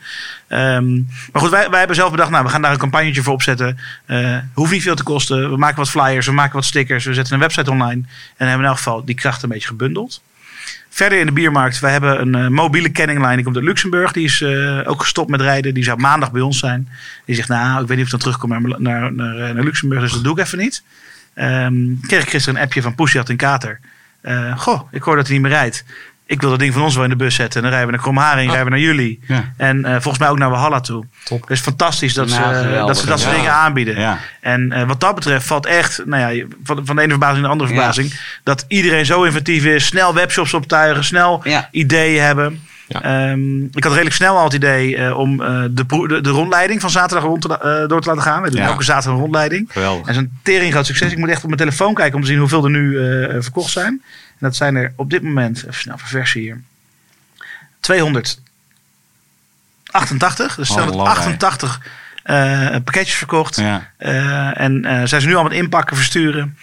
Ehm, maar goed, wij, wij hebben zelf bedacht, nou, we gaan daar een campagnetje voor opzetten. Eh hoeft niet veel te kosten. We maken wat flyers, we maken wat stickers, we zetten een website online. En hebben in elk geval die kracht een beetje gebundeld. Verder in de biermarkt, wij hebben een eh, mobiele kenninglijn. Die komt uit Luxemburg. Die is eh, ook gestopt met rijden. Die zou maandag bij ons zijn. Die zegt, nou, ik weet niet of ik dan terugkom naar, naar, eh, naar Luxemburg. Dus dat doe ik even niet. Ehm kreeg ik gisteren een appje van Poesjat en Kater. Goh, ik hoor dat hij niet meer rijdt. Ik wil dat ding van ons wel in de bus zetten. En dan rijden we naar Kromharing, rijden we naar jullie. Ja. En eh, volgens mij ook naar Walhalla toe. Top. Dus fantastisch dat, Nou, ze, geweldig. dat ze dat soort Ja. dingen aanbieden. Ja. En eh, wat dat betreft valt echt, nou ja, van, van de ene verbazing naar de andere Ja. verbazing. Dat iedereen zo inventief is, snel webshops optuigen, snel Ja. ideeën hebben. Ja. Ehm, ik had redelijk snel al het idee eh, om eh, de, de, de rondleiding van zaterdag rond te, eh, door te laten gaan. We doen Ja. elke zaterdag een rondleiding. Geweldig. En zo'n tering groot succes. Ik moet echt op mijn telefoon kijken om te zien hoeveel er nu eh, verkocht zijn. Dat zijn er op dit moment, even snel verversen hier, 288. Dus Hallo, 288 eh, pakketjes verkocht. Ja. Eh, en eh, zijn ze nu al met inpakken versturen.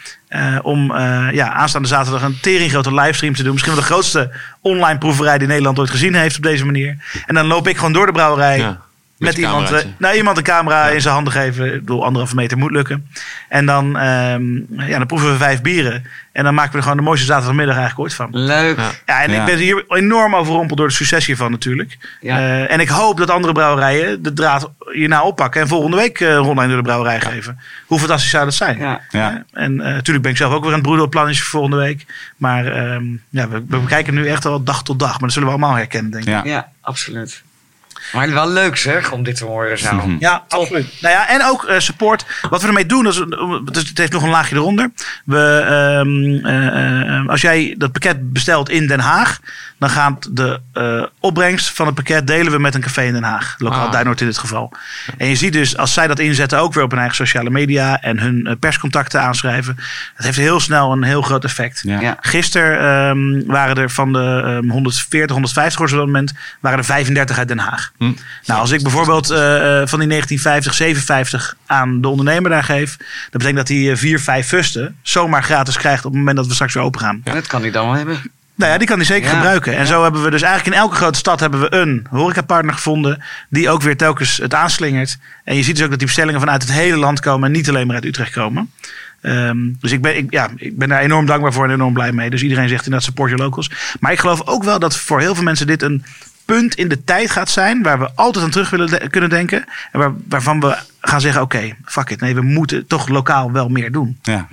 om ja, aanstaande zaterdag een teringgrote livestream te doen. Misschien wel de grootste online proeverij die Nederland ooit gezien heeft op deze manier. En dan loop ik gewoon door de brouwerij. Ja. Met iemand, eh, nou, iemand een camera in zijn handen geven. Ik bedoel, anderhalve meter moet lukken. En dan, ehm, ja, dan proeven we vijf bieren. En dan maken we er gewoon de mooiste zaterdagmiddag eigenlijk ooit van. Leuk. Ja. Ja, en Ja. ik ben hier enorm overrompeld door het succes hiervan natuurlijk. Ja. Eh, en ik hoop dat andere brouwerijen de draad hierna oppakken. En volgende week eh rondlijn door de brouwerij geven. Hoe fantastisch zou dat zijn? Ja. Ja. En eh, natuurlijk ben ik zelf ook weer aan het broeden op plannetjes voor volgende week. Maar ehm, ja, we, we bekijken nu echt wel dag tot dag. Maar dat zullen we allemaal herkennen, denk ik. Ja. Ja, absoluut. Maar wel leuk zeg, om dit te horen zo. Mhm. Ja, absoluut. Nou ja, en ook eh, support. Wat we ermee doen, dat is, het is- het heeft nog een laagje eronder. We, ehm, eh, eh, als jij dat pakket bestelt in Den Haag, dan gaat de eh, opbrengst van het pakket delen we met een café in Den Haag. Lokaal Ah. Duinoord in dit geval. En je ziet dus, als zij dat inzetten, ook weer op hun eigen sociale media en hun eh, perscontacten aanschrijven. Dat heeft heel snel een heel groot effect. Ja. Ja. Gisteren ehm, waren er van de ehm, 140, 150 hoor, op dat moment, waren er 35 uit Den Haag. Hm. Nou, als ik bijvoorbeeld eh, eh, van die 1950, 57 aan de ondernemer daar geef, dat betekent dat hij eh, vier, vijf fusten zomaar gratis krijgt op het moment dat we straks weer open gaan. Dat kan hij dan wel hebben. Nou ja, die kan hij zeker Ja. gebruiken. En zo hebben we dus eigenlijk in elke grote stad hebben we een horecapartner gevonden die ook weer telkens het aanslingert. En je ziet dus ook dat die bestellingen vanuit het hele land komen en niet alleen maar uit Utrecht komen. Ehm, dus ik ben, ik, ja, ik ben daar enorm dankbaar voor en enorm blij mee. Dus iedereen zegt inderdaad support your locals. Maar ik geloof ook wel dat voor heel veel mensen dit een punt in de tijd gaat zijn waar we altijd aan terug willen de- kunnen denken. En waar, waarvan we gaan zeggen, oké, fuck it. Nee, we moeten toch lokaal wel meer doen. Ja.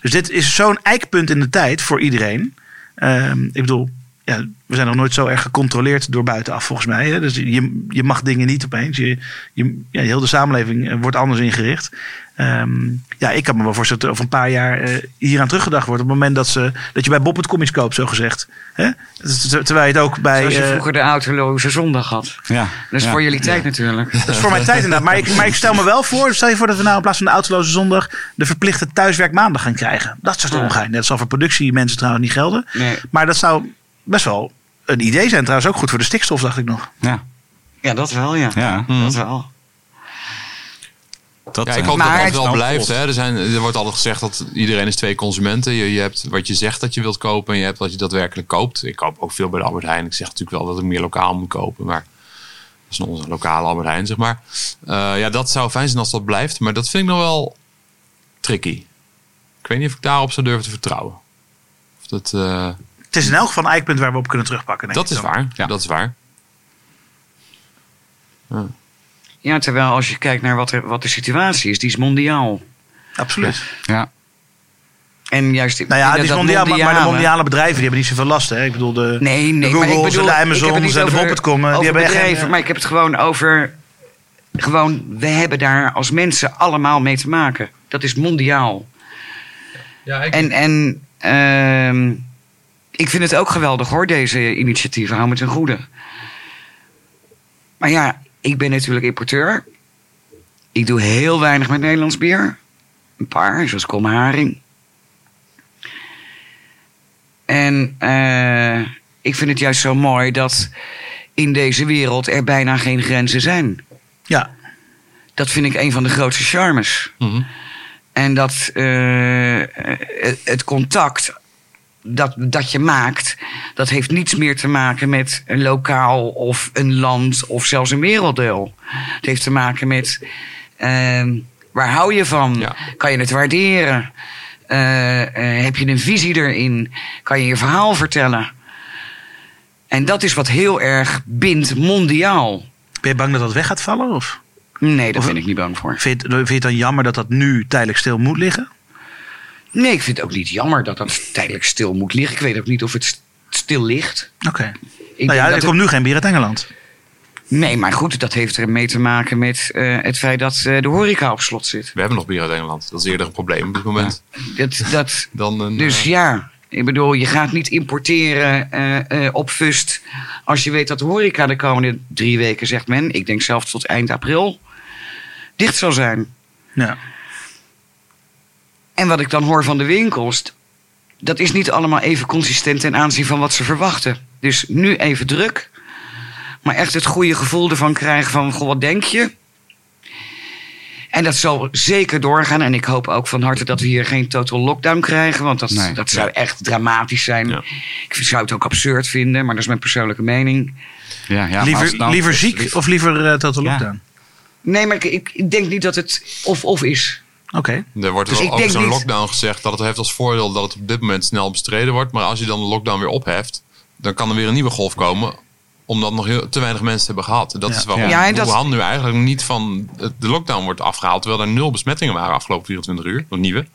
Dus dit is zo'n eikpunt in de tijd voor iedereen. Ehm, ik bedoel, ja, we zijn nog nooit zo erg gecontroleerd door buitenaf, volgens mij. Hè? Dus je, je mag dingen niet opeens. Je, je, ja, heel de samenleving eh, wordt anders ingericht. Ehm, ja, ik kan me wel voorstellen dat er over een paar jaar eh, hieraan teruggedacht wordt. Op het moment dat, ze, dat je bij Bob het comics koopt, zo gezegd. Hè? Ter- Terwijl je het ook bij... Zoals je eh, vroeger de autoloze zondag had. Ja. Dat is Ja. voor jullie tijd natuurlijk. Dat is voor mijn tijd inderdaad. Maar ik, maar ik stel me wel voor, stel je voor dat we nou in plaats van de autoloze zondag de verplichte thuiswerk maandag gaan krijgen. Dat zou toch Ja. omgaan. Dat zal voor productiemensen trouwens niet gelden. Nee. Maar dat zou best wel een idee zijn. Trouwens ook goed voor de stikstof, dacht ik nog. Ja. Ja, dat wel, ja. Ja. Dat wel. Dat, Ja, ik eh, hoop Maar dat wel Oh, blijft. Hè. Er, zijn, er wordt altijd gezegd dat iedereen is twee consumenten. Je, je hebt wat je zegt dat je wilt kopen en je hebt wat je daadwerkelijk koopt. Ik koop ook veel bij de Albert Heijn. Ik zeg natuurlijk wel dat ik meer lokaal moet kopen. Maar dat is nog onze lokale Albert Heijn, zeg maar. Eh, ja, dat zou fijn zijn als dat blijft. Maar dat vind ik nog wel tricky. Ik weet niet of ik daarop zou durven te vertrouwen. Of dat, eh, Het is in elk geval een eikpunt waar we op kunnen terugpakken. denk dat ik is waar. Ja. Dat is waar. Ja, terwijl als je kijkt naar wat, er, wat de situatie is, die is mondiaal. Absoluut. Ja. En juist, Nou ja, die is mondiaal, maar- maar de mondiale- bedrijven die hebben niet zoveel last. Hè? Ik bedoel, de, Nee, nee, de maar ik Googles bedoel, en de Amazons en de Bol.com. Die over hebben echt bedrijven, geen, maar ik heb het gewoon over... Gewoon, we hebben daar als mensen allemaal mee te maken. Dat is mondiaal. Ja, ik, En, en ehm, ik vind het ook geweldig hoor, deze initiatieven. Hou me ten goede. Maar ja, ik ben natuurlijk importeur. Ik doe heel weinig met Nederlands bier. Een paar, zoals Komharing. En eh, ik vind het juist zo mooi dat in deze wereld er bijna geen grenzen zijn. Ja, Dat vind ik een van de grootste charmes. Mhm. En dat eh, het- het contact dat, dat je maakt, dat heeft niets meer te maken met een lokaal of een land of zelfs een werelddeel. Het heeft te maken met ehm, waar hou je van? Ja. Kan je het waarderen? Eh, eh, heb je een visie erin? Kan je je verhaal vertellen? En dat is wat heel erg bindt mondiaal. ben je bang dat dat weg gaat vallen? Of Nee, daar Of- ben ik niet bang voor. vind, je vind je het dan jammer dat dat nu tijdelijk stil moet liggen? Nee, ik vind het ook niet jammer dat dat tijdelijk stil moet liggen. Ik weet ook niet of het st- stil ligt. Oké. Nou ja, er komt nu geen bier uit Engeland. Nee, maar goed, dat heeft er mee te maken met eh, het feit dat eh, de horeca op slot zit. We hebben nog bier uit Engeland. Dat is eerder een probleem op dit moment. Dat, dat, Dan een, dus eh, ja, ik bedoel, je gaat niet importeren eh, eh, op Fust... als je weet dat de horeca de komende drie weken, zegt men... ik denk zelfs tot eind april, dicht zal zijn. Ja. En wat ik dan hoor van de winkels... dat is niet allemaal even consistent ten aanzien van wat ze verwachten. Dus nu even druk... maar echt het goede gevoel ervan krijgen van... goh, wat denk je? En dat zal zeker doorgaan. En ik hoop ook van harte dat we hier geen total lockdown krijgen. Want dat, Nee. dat zou echt dramatisch zijn. Ja. Ik zou het ook absurd vinden, maar dat is mijn persoonlijke mening. Ja, ja, liever nou- liever ziek of liever eh total Ja. lockdown? Nee, maar ik, ik, ik denk niet dat het of-of is. Oké. Er wordt Dus wel over zo'n lockdown gezegd dat het heeft als voordeel dat het op dit moment snel bestreden wordt. Maar als je dan de lockdown weer opheft, dan kan er weer een nieuwe golf komen. Omdat nog heel, te weinig mensen hebben gehad. Dat Ja. is waarom Ja, en dat- Wuhan nu eigenlijk niet van de lockdown wordt afgehaald. Terwijl er nul besmettingen waren afgelopen 24 uur. Nog nieuwe.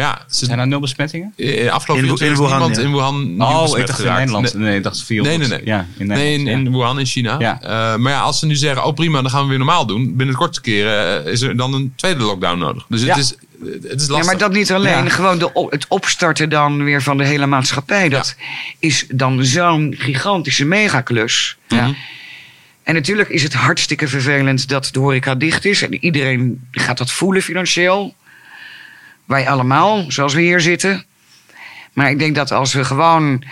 Ja, ze, Zijn er nul besmettingen? eh, afgelopen In- 24 uur in is Wuhan, niemand ja. in Wuhan Oh, ik dacht in geraakt. Nederland. Nee. Nee, ik dacht 400. Nee, nee, nee. Ja, in Nee, in, in ja. Wuhan in China. Ja. Eh, maar ja, als ze nu zeggen, oh prima, dan gaan we weer normaal doen. Binnen de kortste keren eh, is er dan een tweede lockdown nodig. Dus het, Ja. is, het is lastig. Ja, maar dat niet alleen. Ja. Gewoon de, het opstarten dan weer van de hele maatschappij. Dat is dan zo'n gigantische megaklus. Mhm. En natuurlijk is het hartstikke vervelend dat de horeca dicht is. En iedereen gaat dat voelen financieel. Wij allemaal, zoals we hier zitten. Maar ik denk dat als we gewoon...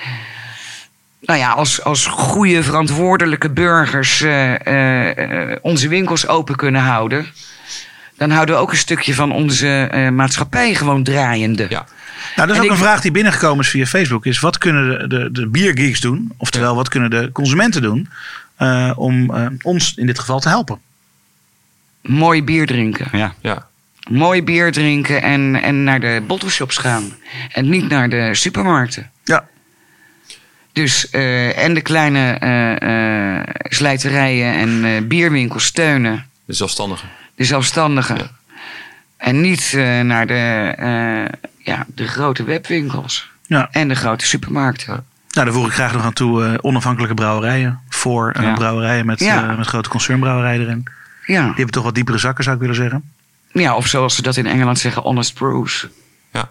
Nou ja, als, als goede verantwoordelijke burgers eh, eh, onze winkels open kunnen houden... dan houden we ook een stukje van onze eh, maatschappij gewoon draaiende. Ja. Nou, dat is En ook een vraag die binnengekomen is via Facebook. Is wat kunnen de, de, de biergeeks doen? Oftewel, wat kunnen de consumenten doen eh, om ons in dit geval te helpen? Mooi bier drinken. Ja. Ja. Mooi bier drinken en, en naar de bottleshops gaan. En niet naar de supermarkten. Ja. Dus, eh, en de kleine eh, eh, slijterijen en eh, bierwinkels steunen. De zelfstandigen. De zelfstandigen. Ja. En niet eh, naar de, eh, ja, de grote webwinkels. Ja. En de grote supermarkten. Nou, daar voeg ik graag nog aan toe eh, onafhankelijke brouwerijen. Voor Ja. brouwerijen met, Ja. met grote concernbrouwerijen erin. Ja. Die hebben toch wat diepere zakken, zou ik willen zeggen. Ja, of zoals ze dat in Engeland zeggen, honest brews. Ja.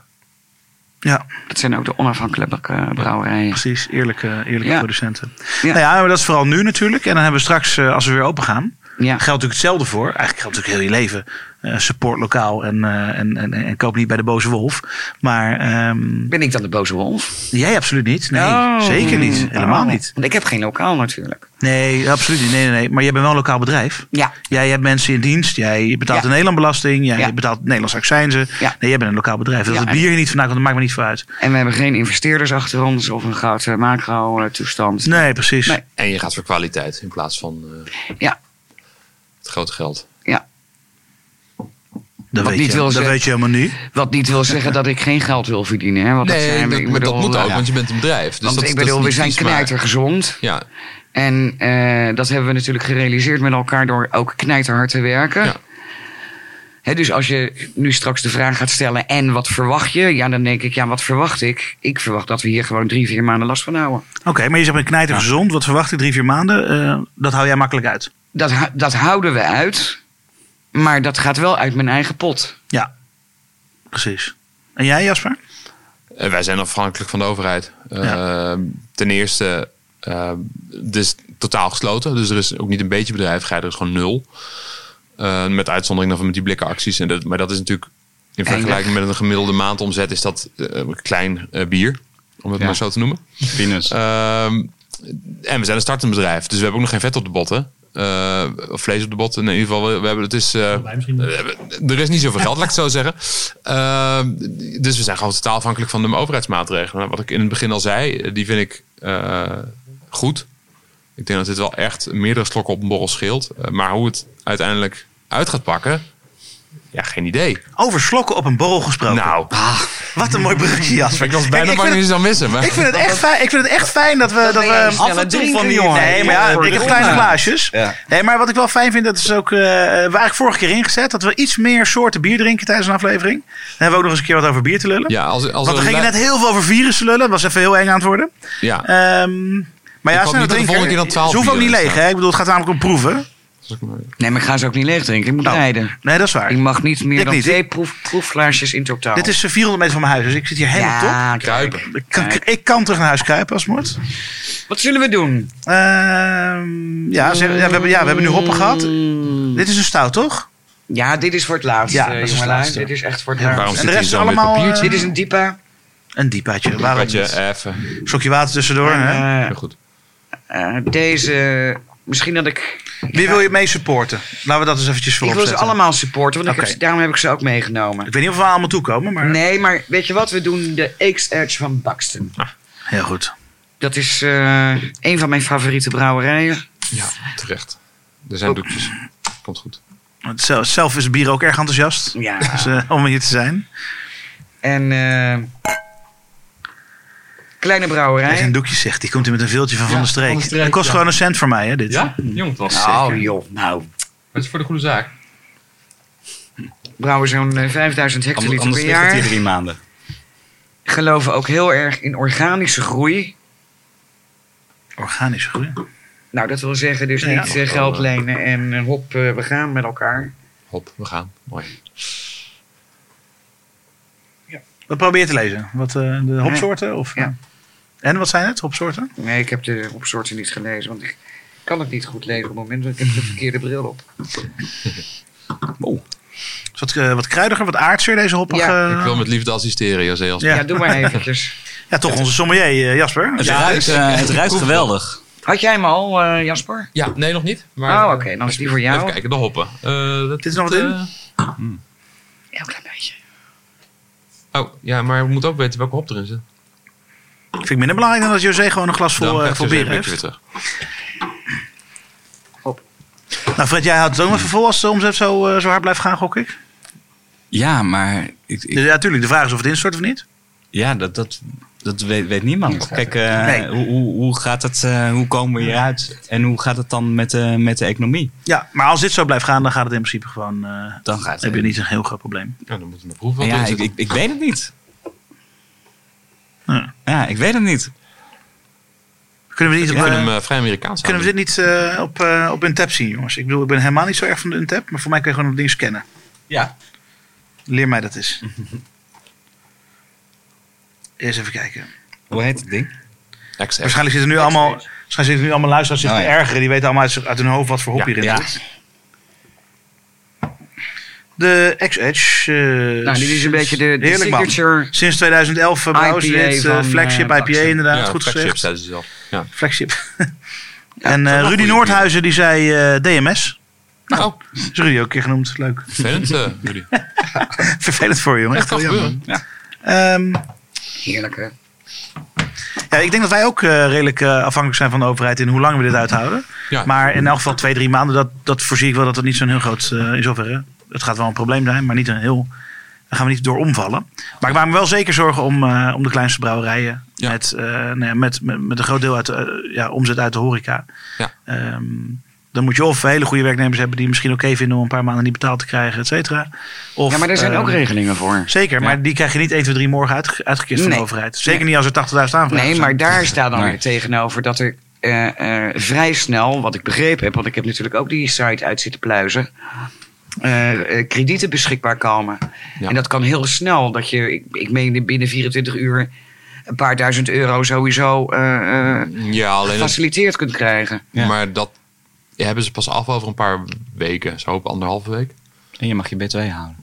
Ja, Dat zijn ook de onafhankelijke eh, brouwerijen. precies. Eerlijke, eerlijke Ja. producenten. Ja. Nou ja, maar dat is vooral nu natuurlijk. En dan hebben we straks, eh, als we weer open gaan... Ja. geldt natuurlijk hetzelfde voor. Eigenlijk geldt natuurlijk heel je leven. Eh, support lokaal en, eh, en, en, en koop niet bij de boze wolf. Maar ehm, Ben ik dan de boze wolf? jij absoluut niet. Nee, Oh. zeker niet. Helemaal Oh. niet. Want ik heb geen lokaal natuurlijk. Nee, absoluut niet. Nee, nee, nee. Maar jij bent wel een lokaal bedrijf. Ja. Jij hebt mensen in dienst. Jij betaalt Ja. de Nederlandbelasting. Jij Ja. betaalt Nederlands accijnzen. Ja. Nee, jij bent een lokaal bedrijf. Dat Ja, het bier hier niet vandaan komt, dat maakt me niet voor uit. En we hebben geen investeerders achter ons of een grote macro-toestand. Nee, precies. Nee. En je gaat voor kwaliteit in plaats van eh, Ja, het grote geld. Dat, Wat weet, niet je, wil dat zeggen- weet je helemaal niet. Wat niet wil zeggen dat ik geen geld wil verdienen. Hè? Want dat, Nee, zijn dat, ik maar dat bedoel, moet ook, eh, want je bent een bedrijf. Dus want dat, ik bedoel, we zijn knijtergezond. Ja, En eh, dat hebben we natuurlijk gerealiseerd met elkaar door ook knijterhard te werken. Ja. Dus als je nu straks de vraag gaat stellen, en wat verwacht je? Ja, dan denk ik, ja, wat verwacht ik? Ik verwacht dat we hier gewoon drie, vier maanden last van houden. Oké, maar je zegt met knijter gezond. Wat verwacht je? Drie, vier maanden. Eh, dat hou jij makkelijk uit. Dat, dat houden we uit, maar dat gaat wel uit mijn eigen pot. Ja, precies. En jij, Jasper? En wij zijn afhankelijk van de overheid. Eh, ten eerste, eh het is totaal gesloten. Dus er is ook niet een beetje bedrijvigheid, er is gewoon nul. Eh, met uitzondering dan van met die blikken acties. En dat, maar dat is natuurlijk in vergelijking met een gemiddelde maandomzet is dat eh, klein eh, bier. Om het Ja. maar zo te noemen. Guinness. Ehm, en we zijn een startend bedrijf. Dus we hebben ook nog geen vet op de botten. Eh, of vlees op de botten. In ieder geval, we, we hebben, het is, eh, hebben- er is niet zoveel geld, laat ik het zo zeggen. Ehm, dus we zijn gewoon totaal afhankelijk van de overheidsmaatregelen. Wat ik in het begin al zei, eh, die vind ik eh, goed. Ik denk dat dit wel echt meerdere slokken op een borrel scheelt. Eh, maar hoe het uiteindelijk uit gaat pakken, ja, geen idee. Over slokken op een borrel gesproken. Nou, Wat een mooi bruggetje, Jasper. ik was bijna ik bang dat vind, je zou missen. Maar... ik vind het echt fijn, ik vind het echt fijn dat we... Dat we Af en toe van die Nee, maar ja, ik heb kleine glaasjes. Ja. Nee, maar wat ik wel fijn vind, dat is ook... eh, we hebben eigenlijk vorige keer ingezet... dat we iets meer soorten bier drinken tijdens een aflevering. Dan hebben we ook nog eens een keer wat over bier te lullen. Ja, als, als Want we gingen net heel veel over virussen lullen. Dat was even heel eng aan het worden. Ja, Ehm, maar ja, hoop snel niet dat de drinken. volgende keer dan 12 Ze hoeven ook niet leeg, hè? Ik bedoel, het gaat namelijk om proeven. Nee, maar ik ga ze ook niet leeg drinken. Ik moet Nou, rijden. Nee, dat is waar. Ik mag niet meer Ik dan niet. twee proef, proefflaarsjes in totaal. Dit is eh, 400 meter van mijn huis, dus ik zit hier helemaal top. ja, kruipen. Ik kan, ik kan terug naar huis kruipen als moet. Wat zullen we doen? Ehm, ja, ze- ja, we hebben, ja, we hebben nu hoppen gehad. Dit is een stout, toch? Ja, dit is voor het laatste, Ja, ja, dat is het jongelui. laatste. Dit is echt voor het Ja, laatste. En de rest is allemaal... papiertje? eh, Dit is een diepa. een diepaatje. Niet? even. Slokje water tussendoor. hè? Eh, Heel goed. eh, deze, misschien dat ik... Wie wil je mee supporten? Laten we dat eens eventjes Ik voorop wil ze zetten. allemaal supporten, want ik Oké. heb, ze- daarom heb ik ze ook meegenomen. Ik weet niet of we allemaal toekomen, maar Nee, maar weet je wat? We doen de X-Edge van Buxton. heel goed. Dat is eh, een van mijn favoriete brouwerijen. Ja, terecht. Er zijn doekjes. Komt goed. Want zelf, zelf is het bier ook erg enthousiast Ja. dus, eh, om hier te zijn. En eh, kleine Hij brouwerij. zijn doekjes zegt, die komt hier met een veeltje van Van Ja, der Streek. Van der Streek, Het kost ja. gewoon een cent voor mij, hè, dit. Jong, het was Nou joh, nou. Het is voor de goede zaak. Brouwen zo'n eh, 5000 Anders, hectoliter anders per ligt het jaar. hier drie maanden. Geloven ook heel erg in organische groei. Organische groei. Nou, dat wil zeggen dus Ja, ja. niet eh, geld lenen en eh, hop, eh, we gaan met elkaar. Hop, we gaan. Mooi. Wat probeer je te lezen? Wat, eh, de hopsoorten? Of, Ja. En wat zijn het, hopsoorten? Nee, ik heb de opsoorten niet gelezen, want ik kan het niet goed lezen op het moment dat ik heb de verkeerde bril op. Is wat, eh, wat kruidiger, wat aardser deze hoppige... Ja, Ik wil met liefde assisteren, José. Als Ja. Ja, doe maar eventjes. ja, toch onze sommelier, eh, Jasper. Het Ja, ruikt, ik- eh, het ik ruikt geweldig. Had jij hem al, eh, Jasper? Ja, nee, nog niet. Maar, Oh, oké, dan is die voor jou. Even kijken, de hoppen. Eh, dat, Dit is nog wat in? eh, Heel klein beetje. oh, ja, maar we moeten ook weten welke hop erin zit. Vind ik minder belangrijk dan dat José gewoon een glas vol, Dan eh, vol bier een beetje heeft. weer terug. Nou Fred, jij houdt het ook nog even vol als de omzet zo, eh, zo hard blijft gaan, gok ik. Ja, maar ik, ik- Dus ja, natuurlijk. De vraag is of het instort of niet. ja, dat, dat, dat weet, weet niemand. Kijk, eh, Nee. hoe, hoe, hoe gaat het, eh, hoe komen we hieruit? En hoe gaat het dan met de, met de economie? Ja, maar als dit zo blijft gaan, dan gaat het in principe gewoon... eh, Dan gaat heb je niet een heel groot probleem. Ja, dan moeten we proeven wat Ja, ik, ik, ik weet het niet. Ja. Ja, ik weet het niet. Kunnen we niet op, eh, hem eh, vrij Amerikaans kunnen we dit niet eh, op, eh op Untap zien, jongens? Ik bedoel, ik ben helemaal niet zo erg van de Untap, maar voor mij kun je gewoon op dingen scannen. Ja. Leer mij dat eens. Eerst even kijken. Hoe heet het ding? Waarschijnlijk zitten nu allemaal, waarschijnlijk zitten nu allemaal luisteraars zich Oh, te ja. ergeren. Die weten allemaal uit, uit hun hoofd wat voor hop Ja, hierin ja. zit. De X-Edge. eh, Nou, dit is een beetje de, de man. signature. Sinds 2011 uh, brouwen ze IPA dit. eh, van, flagship eh, IPA Buxton. inderdaad. ja, goed flagship, gezegd. ze zelf. Ja. Flagship. en eh, wel Rudy Noordhuizen die zei eh, DMS. Nou, Oh, is Rudy ook een keer genoemd. Leuk. vervelend, eh, Rudy. Vervelend voor je, jongen. Echt heel jammer. gebeuren. Ehm, Heerlijk, hè? ja, ik denk dat wij ook eh, redelijk eh, afhankelijk zijn van de overheid in hoe lang we dit uithouden. Ja. Maar in elk geval twee, drie maanden, dat, dat voorzie ik wel dat het niet zo'n heel groot uh, in zoverre. Het gaat wel een probleem zijn, maar niet een heel. Daar gaan we niet door omvallen. Maar ik maak me wel zeker zorgen om, uh, om de kleinste brouwerijen. Ja. Met, uh, nou ja, met, met, met een groot deel uit de, ja, omzet uit de horeca. Ja. Um, dan moet je of hele goede werknemers hebben die misschien oké okay vinden om een paar maanden niet betaald te krijgen, et cetera. Of, ja, maar er zijn uh, ook regelingen voor. Zeker, Ja. maar die krijg je niet 1, 2, 3 morgen uit, uitgekist van de overheid. Zeker Nee. niet als er 80.000 aanvragen Nee, zijn. maar daar staat dan Nee. weer tegenover dat er eh, eh, vrij snel, wat ik begrepen heb, want ik heb natuurlijk ook die site uit zitten pluizen, eh, eh, kredieten beschikbaar komen. Ja. En dat kan heel snel, dat je, ik, ik meen binnen 24 uur, een paar duizend euro sowieso eh, eh, Ja, het- gefaciliteerd kunt krijgen. Ja. Maar dat hebben ze pas af over een paar weken. Zo op anderhalve week. En je mag je B2 houden.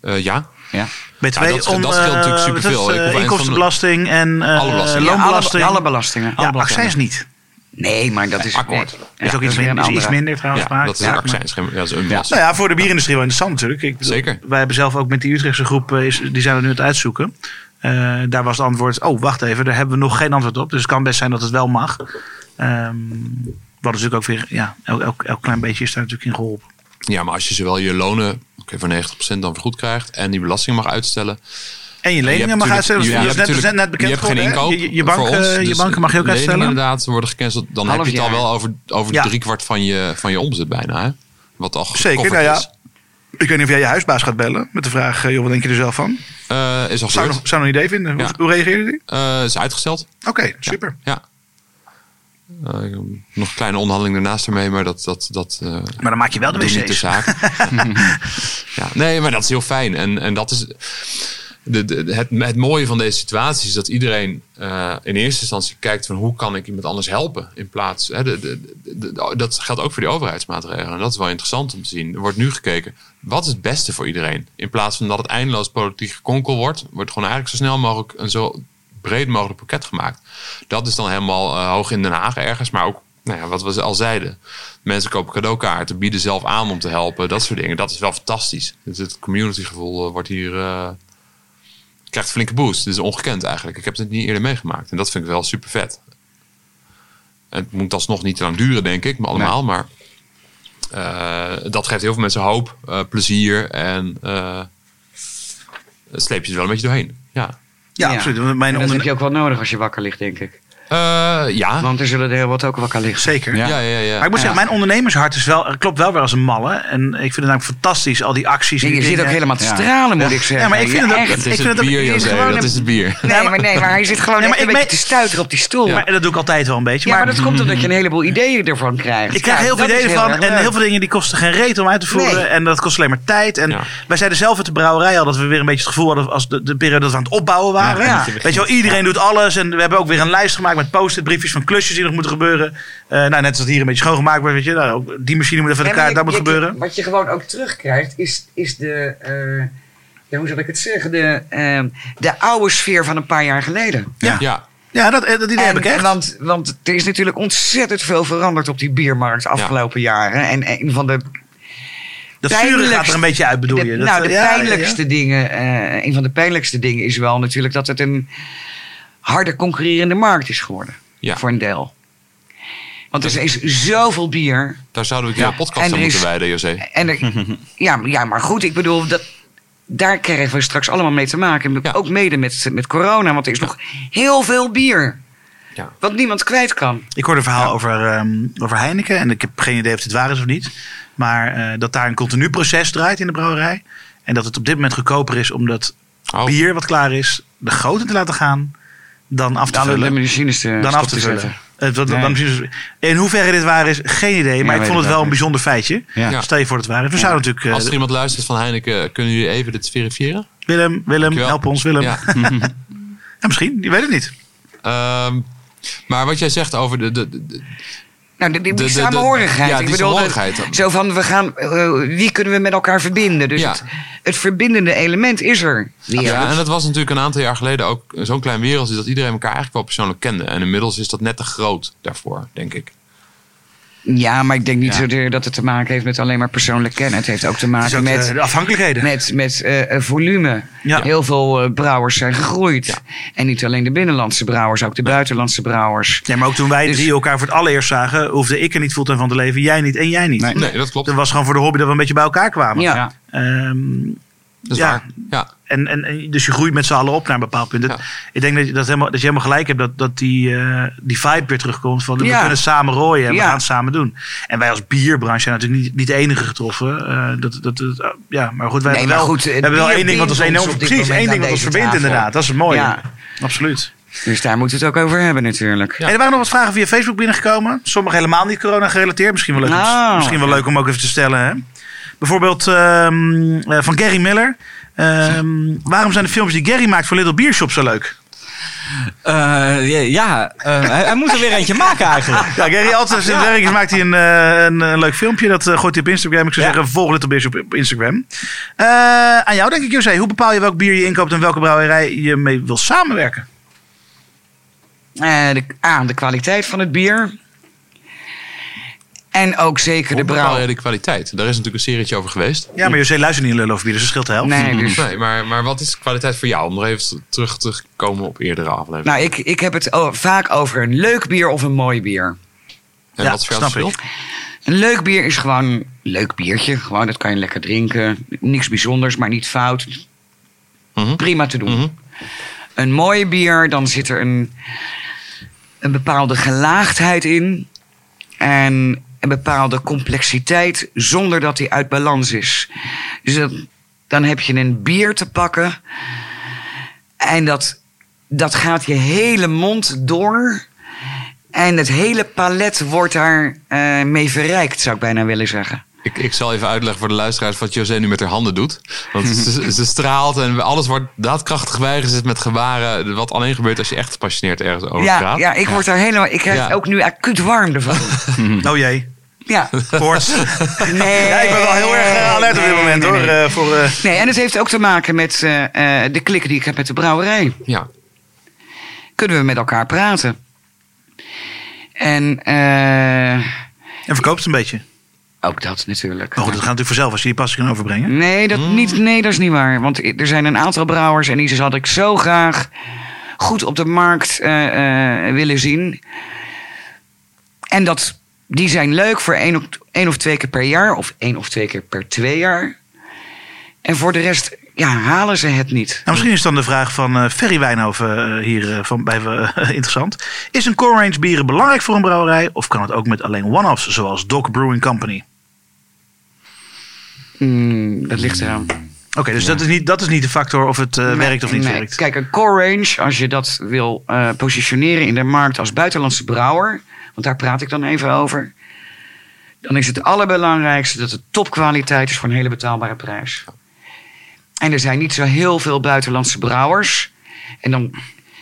Eh, ja, Ja. BTW Ja, dat- om, dat scheelt natuurlijk superveel. een inkomstenbelasting en Alle belastingen. Ja, alle, loonbelasting. alle belastingen. ja, accijns niet. Nee, maar dat is... Akkoord. nee. is ook dat iets, minder, is iets andere. minder trouwens. ja dat is Ja, een accijns. dat is een. Nou ja, voor de bierindustrie wel interessant natuurlijk. Ik bedoel, Zeker. Wij hebben zelf ook met die Utrechtse groep, eh, is, die zijn we nu aan het uitzoeken. Eh, daar was het antwoord, oh wacht even, daar hebben we nog geen antwoord op. Dus het kan best zijn dat het wel mag. Ehm wat natuurlijk ook weer, ja, elk, elk, elk klein beetje is daar natuurlijk in geholpen. Ja, maar als je zowel je lonen oké, voor 90% dan vergoed krijgt en die belasting mag uitstellen. En je Je leningen mag uitstellen. je hebt net, net, net natuurlijk- bekend Je hebt geen inkoop Je, je, bank, voor ons, eh, je dus banken mag je ook leningen uitstellen. inderdaad worden gecanceld. Dan Half heb je het al wel over, over Ja. driekwart van je, van je omzet bijna. Hè? Wat al Zeker, nou ja. is. Ik weet niet of jij je huisbaas gaat bellen met de vraag, eh, joh, wat denk je er zelf van? Eh, is al Zou nog, zou nog een idee vinden. Hoe, Ja. hoe reageerde die? Eh, is uitgesteld. Oké, super. Ja. Eh, nog een kleine onderhandeling daarnaast ermee, maar dat, dat, dat eh, Maar dan maak je wel de doet niet de wc's. zaak. ja, nee, maar dat is heel fijn. En, en dat is de, het, mooie van deze situatie is dat iedereen eh, in eerste instantie kijkt van hoe kan ik iemand anders helpen in plaats. Hè, de, dat geldt ook voor die overheidsmaatregelen. En dat is wel interessant om te zien. Er wordt nu gekeken wat is het beste voor iedereen. In plaats van dat het eindeloos politiek gekonkel wordt, wordt gewoon eigenlijk zo snel mogelijk een zo breed mogelijk pakket gemaakt. Dat is dan helemaal eh, hoog in Den Haag ergens, maar ook nou ja, wat we al zeiden. Mensen kopen cadeaukaarten, bieden zelf aan om te helpen, dat soort dingen. Dat is wel fantastisch. Dus het communitygevoel eh, wordt hier krijgt een flinke boost. Dit is ongekend eigenlijk. Ik heb het niet eerder meegemaakt en dat vind ik wel super vet. Het moet alsnog niet te lang duren, denk ik, maar allemaal. Maar eh, dat geeft heel veel mensen hoop, eh, plezier en eh sleep je er wel een beetje doorheen. Ja. Ja, absoluut. Want En Mijn dat heb je ook wel nodig als je wakker ligt, denk ik. Eh, ja. Want er zullen er heel wat ook wakker liggen. Zeker. Ja, ja, ja. Maar ik moet zeggen, mijn ondernemershart is wel, klopt wel weer als een malle. En ik vind het namelijk fantastisch, al die acties. Nee, die je zit ook helemaal te Ja. stralen, moet ik zeggen. Ja, maar ik vind het ook-. Dat is vind het bier, José. gewoon Dat een- is het bier. Nee, maar, nee, maar hij zit gewoon Nee, maar echt een beetje te stuiteren op die stoel. Maar, en dat doe ik altijd wel een beetje. Ja, maar, maar dat komt omdat je een heleboel ideeën ervan krijgt. ik krijg Ja, heel veel ideeën heel van. erg En heel veel dingen die kosten geen reet om uit te voeren. Nee. En dat kost alleen maar tijd. En Ja. wij zeiden zelf uit de brouwerij al dat we weer een beetje het gevoel hadden als de, de periode dat we aan het opbouwen waren. Ja. Weet je wel, iedereen doet alles. En we hebben ook weer een lijst gemaakt met post-it briefjes van klusjes die nog moeten gebeuren. Eh, nou, net als dat hier een beetje schoongemaakt wordt. Weet je, nou, ook die machine moet even de kaart, dat moet je- gebeuren. Wat je gewoon ook terugkrijgt, is, is de. eh, ja, hoe zal ik het zeggen? De, eh, de oude sfeer van een paar jaar geleden. Ja. Ja. Ja, dat, eh, dat idee heb ik echt. Want, want er is natuurlijk ontzettend veel veranderd op die biermarkt de afgelopen jaren. En een van de Dat zure gaat er een beetje uit, bedoel de, je? Dat, nou, de ja, ja, ja. pijnlijkste dingen, eh, een van de pijnlijkste dingen is wel natuurlijk dat het een harde concurrerende markt is geworden. Ja. Voor een deel. Want er is zoveel bier. Daar zouden we een podcast aan moeten wijden, José. En er, ja, maar- ja, maar goed, ik bedoel, dat, daar krijgen we straks allemaal mee te maken. Ja. Ook mede met, met corona, want er is nog heel veel bier. Ja. Wat niemand kwijt kan. Ik hoorde een verhaal over, ehm, over Heineken. En ik heb geen idee of het waar is of niet. Maar eh, dat daar een continu proces draait in de brouwerij. En dat het op dit moment goedkoper is om dat Oh. bier wat klaar is, de goten te laten gaan. Dan af te Dan de vullen. machines te, Dan af te zetten. vullen. Het, wat, Nee. dan precies- in hoeverre dit waar is, geen idee. Maar ik vond het wel een niet. bijzonder feitje. Ja. Stel je voor dat het waar is. We zouden natuurlijk... eh, Als er iemand luistert van Heineken, kunnen jullie even dit verifiëren? Willem, Willem, Dankjewel. help ons Willem. Ja. Ja, misschien, je weet het niet. Ehm, maar wat jij zegt over de, de, de- Nou, die, die, De- die de- de- samenhorigheid. ja, ik die bedoel, samenhorigheid. zo van, we gaan, eh, wie kunnen we met elkaar verbinden? Dus Ja. het, het verbindende element is er weer. Ja, en dat was natuurlijk een aantal jaar geleden ook zo'n klein wereldje dat iedereen elkaar eigenlijk wel persoonlijk kende. En inmiddels is dat net te groot daarvoor, denk ik. Ja, maar ik denk niet Ja. zozeer dat het te maken heeft met alleen maar persoonlijk kennen. Het heeft ook te maken ook, met, eh, de afhankelijkheden. met, met eh, eh, volume. Ja. Heel veel eh, brouwers zijn gegroeid. Ja. En niet alleen de binnenlandse brouwers, ook de buitenlandse brouwers. Ja, maar ook toen wij Dus- drie elkaar voor het allereerst zagen, hoefde ik er niet fulltime van te leven. Jij niet en jij niet. Nee. Nee, dat klopt. Dat was gewoon voor de hobby dat we een beetje bij elkaar kwamen. Ja. Ja. Dat is ja. waar. Ja. En, en, en- dus je groeit met z'n allen op naar een bepaald punt. Ja. Ik denk dat je, dat, helemaal, dat je helemaal gelijk hebt dat, dat die, eh, die vibe weer terugkomt. Van we kunnen samen rooien en we gaan het samen doen. En wij als bierbranche zijn natuurlijk niet, niet de enige getroffen. Eh, dat, dat, dat- uh, ja, maar goed, wij Nee, hebben wel, goed, we hebben wel één ding wat ons enorm, precies, één ding wat ons verbindt tafel. inderdaad. Dat is het mooie. Absoluut. Dus daar moeten we het ook over hebben natuurlijk. Ja. En er waren nog wat vragen via Facebook binnengekomen. Sommige helemaal niet corona gerelateerd. Misschien wel leuk, om, Nou. misschien wel leuk om ook even te stellen. Hè? Bijvoorbeeld ehm, eh, van Gary Miller. Ehm, waarom zijn de films die Gary maakt voor Little Beer Shop zo leuk? Eh, ja, ja eh, hij, hij moet er weer eentje maken eigenlijk. Ja, Gary, altijd zijn werk is, maakt hij een, een, een leuk filmpje. Dat gooit hij op Instagram. Ik zou Ja. zeggen, volg Little Beers op, op Instagram. Eh, aan jou denk ik, José. Hoe bepaal je welk bier je inkoopt en welke brouwerij je mee wil samenwerken? Eh, de, A, de kwaliteit van het bier. En ook zeker Hoe de brouw. je de kwaliteit? Daar is natuurlijk een serietje over geweest. Ja, maar José luistert niet in lullen over bier, dus dat scheelt de helft. Nee, dus... Nee, maar, maar wat is kwaliteit voor jou? Om nog even terug te komen op eerdere afleveringen. Nou, ik, ik heb het vaak over een leuk bier of een mooi bier. en ja, wat is voor jou het snap ik. verschil? Een leuk bier is gewoon een leuk biertje. Gewoon, dat kan je lekker drinken. Niks bijzonders, maar niet fout. Mhm. Prima te doen. Mhm. Een mooi bier, dan zit er een, een bepaalde gelaagdheid in. En een bepaalde complexiteit zonder dat die uit balans is. Dus dan, heb je een bier te pakken. En dat, dat gaat je hele mond door. En het hele palet wordt daar eh, mee verrijkt, zou ik bijna willen zeggen. Ik, ik zal even uitleggen voor de luisteraars wat José nu met haar handen doet. Want ze, ze straalt en alles wordt daadkrachtig bijgezet met gebaren. Wat alleen gebeurt als je echt gepassioneerd ergens over Ja, praat. ja, ik word daar helemaal. Ik krijg Ja. ook nu acuut warm ervan. Oh jee. Ja. Koorts. Nee. Ja, ik ben wel heel erg eh, alert op dit Nee, moment nee, hoor. nee. eh, voor, eh, Nee, en het heeft ook te maken met eh, eh, de klik die ik heb met de brouwerij. Ja. Kunnen we met elkaar praten? En eh, en verkoopt een beetje. Ook dat natuurlijk. Maar goed, dat gaat natuurlijk vanzelf als je die passie kan overbrengen. Nee dat, niet, nee, dat is niet waar. Want er zijn een aantal brouwers en die had ik zo graag goed op de markt eh, eh, willen zien. En dat, die zijn leuk voor één of, één of twee keer per jaar of één of twee keer per twee jaar. En voor de rest ja, halen ze het niet. Nou, misschien is dan de vraag van eh Ferry Wijnhoven hier van, bij interessant. Is een core range bieren belangrijk voor een brouwerij? Of kan het ook met alleen one-offs, zoals Doc Brewing Company? Dat ligt eraan. Oké, dus dat, is niet, dat is niet de factor of het eh, Nee, werkt of niet nee. werkt. Kijk, een core range, als je dat wil eh, positioneren in de markt als buitenlandse brouwer, want daar praat ik dan even over, dan is het allerbelangrijkste dat het topkwaliteit is voor een hele betaalbare prijs. En er zijn niet zo heel veel buitenlandse brouwers. En dan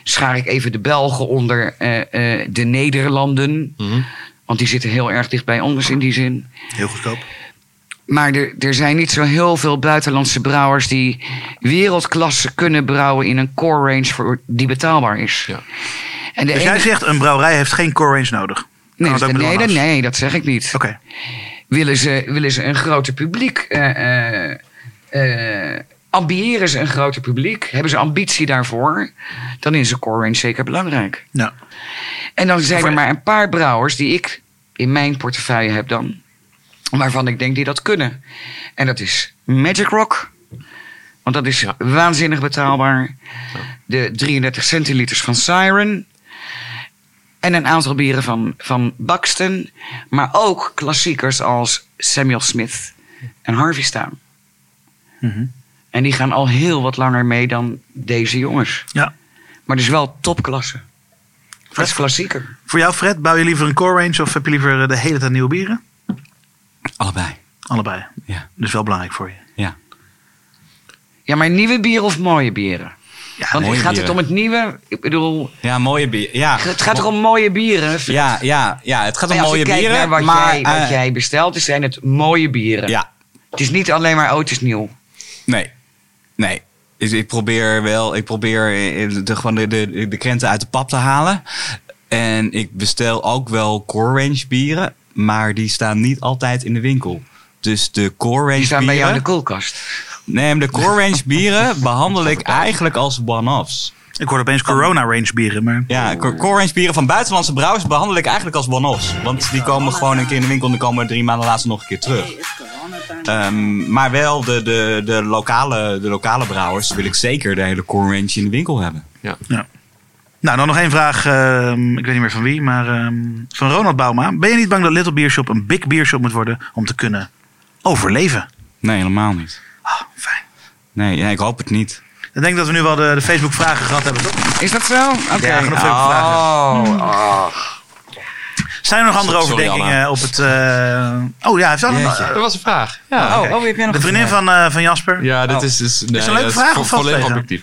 schaar ik even de Belgen onder eh, eh, de Nederlanden. Mhm. Want die zitten heel erg dicht bij ons in die zin. Heel goedkoop. Maar er, er zijn niet zo heel veel buitenlandse brouwers die wereldklasse kunnen brouwen in een core range voor, die betaalbaar is. Ja. En de Dus jij enige- zegt een brouwerij heeft geen core range nodig. nee, met nee, dat zeg ik niet. Oké. Willen, ze, willen ze een groter publiek, eh, eh, eh, ambiëren ze een groter publiek, hebben ze ambitie daarvoor, dan is een core range zeker belangrijk. Nou, En dan zijn er maar een paar brouwers die ik in mijn portefeuille heb dan. Waarvan ik denk die dat kunnen. En dat is Magic Rock. Want dat is Ja. waanzinnig betaalbaar. De 33 centiliters van Siren. En een aantal bieren van, van Buxton. Maar ook klassiekers als Samuel Smith en Harvey staan. Mhm. En die gaan al heel wat langer mee dan deze jongens. ja. Maar dus wel topklasse. Dat is klassieker. Voor jou, Fred, bouw je liever een core range of heb je liever eh, de hele tijd nieuwe bieren? Allebei. Allebei. Ja. Dus wel belangrijk voor je. Ja. Ja, maar nieuwe bieren of mooie bieren? Ja, Want mooie gaat het om het nieuwe? Ik bedoel, Ja, mooie bier. Ja. het gaat er om mooie bieren. Ja, ja, ja, het gaat om mooie bieren. naar wat, maar, jij, wat eh, jij bestelt, dan zijn het mooie bieren. Ja, Het is niet alleen maar, oh, het is nieuw. nee. Nee. Dus ik probeer wel, ik probeer eh, de, gewoon de, de, de krenten uit de pap te halen. En ik bestel ook wel core range bieren, maar die staan niet altijd in de winkel. Dus de core range Die staan bieren. bij jou in de koelkast. Nee, maar de core range bieren behandel ik eigenlijk als one-offs. Ik hoorde opeens corona range bieren, maar... Ja, co- core range bieren van buitenlandse brouwers behandel ik eigenlijk als one-offs. Want die komen gewoon een keer in de winkel en die komen drie maanden later nog een keer terug. Ehm, maar wel de, de, de, lokale, de lokale brouwers wil ik zeker de hele core range in de winkel hebben. Ja. Nou, dan nog één vraag. ehm, ik weet niet meer van wie, maar ehm, van Ronald Bauma. Ben je niet bang dat Little Beer Shop een big beer shop moet worden om te kunnen overleven? Nee, helemaal niet. Ah, fijn. Nee, ja, ik hoop het niet. Ik denk dat we nu wel de, de Facebook vragen gehad hebben, toch? Is dat zo? Oké. Ja, genoeg veel oh, oh. Zijn er nog andere Sorry, overdenkingen Anna. op het... eh, Oh ja, heeft Anna- Jeetje. eh, Dat was een vraag. Ja, Oh, oh, heb jij nog de vriendin van, eh, van Jasper. ja dit Oh. is, is, nee, een leuke vraag of volledig objectief.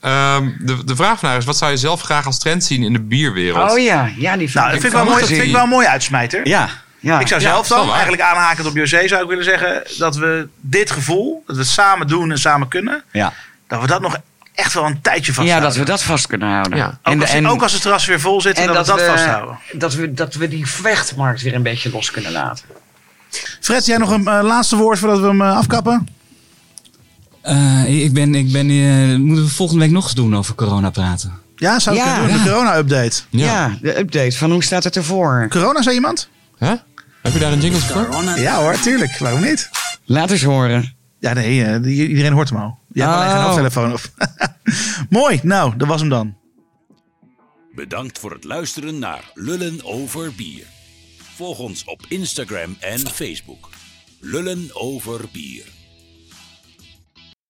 Ehm, de, de vraag vandaag is, wat zou je zelf graag als trend zien in de bierwereld? Oh ja, ja die Nou, dat vind ik, wel mooi, dat vind ik wel een mooie uitsmijter. Ja, Ja. Ik zou Ja, zelf dat dan, eigenlijk aanhakend op José, zou ik willen zeggen dat we dit gevoel, dat we het samen doen en samen kunnen, ja. dat we dat nog echt wel een tijdje ja, vasthouden. dat we dat vast kunnen houden. Ja. Ook, als, ook als het terras weer vol zit, en dat, we dat vasthouden. Dat we, dat we die vechtmarkt weer een beetje los kunnen laten. Fred, jij nog een eh, laatste woord voordat we hem eh, afkappen? Eh, ik ben, ik ben, eh, moeten we volgende week nog eens doen over corona praten? Ja, zou ik Ja. kunnen doen. De corona-update. Ja. de update van hoe staat het ervoor? Corona, zei iemand? Hè? Heb je daar een jingle voor? Ja hoor, tuurlijk. Waarom niet? Laat eens horen. Ja, nee, eh, iedereen hoort hem al. Je hebt alleen geen Oh. hoofdtelefoon op. Mooi, nou, dat was hem dan. Bedankt voor het luisteren naar Lullen over bier. Volg ons op Instagram en Facebook. Lullen over bier.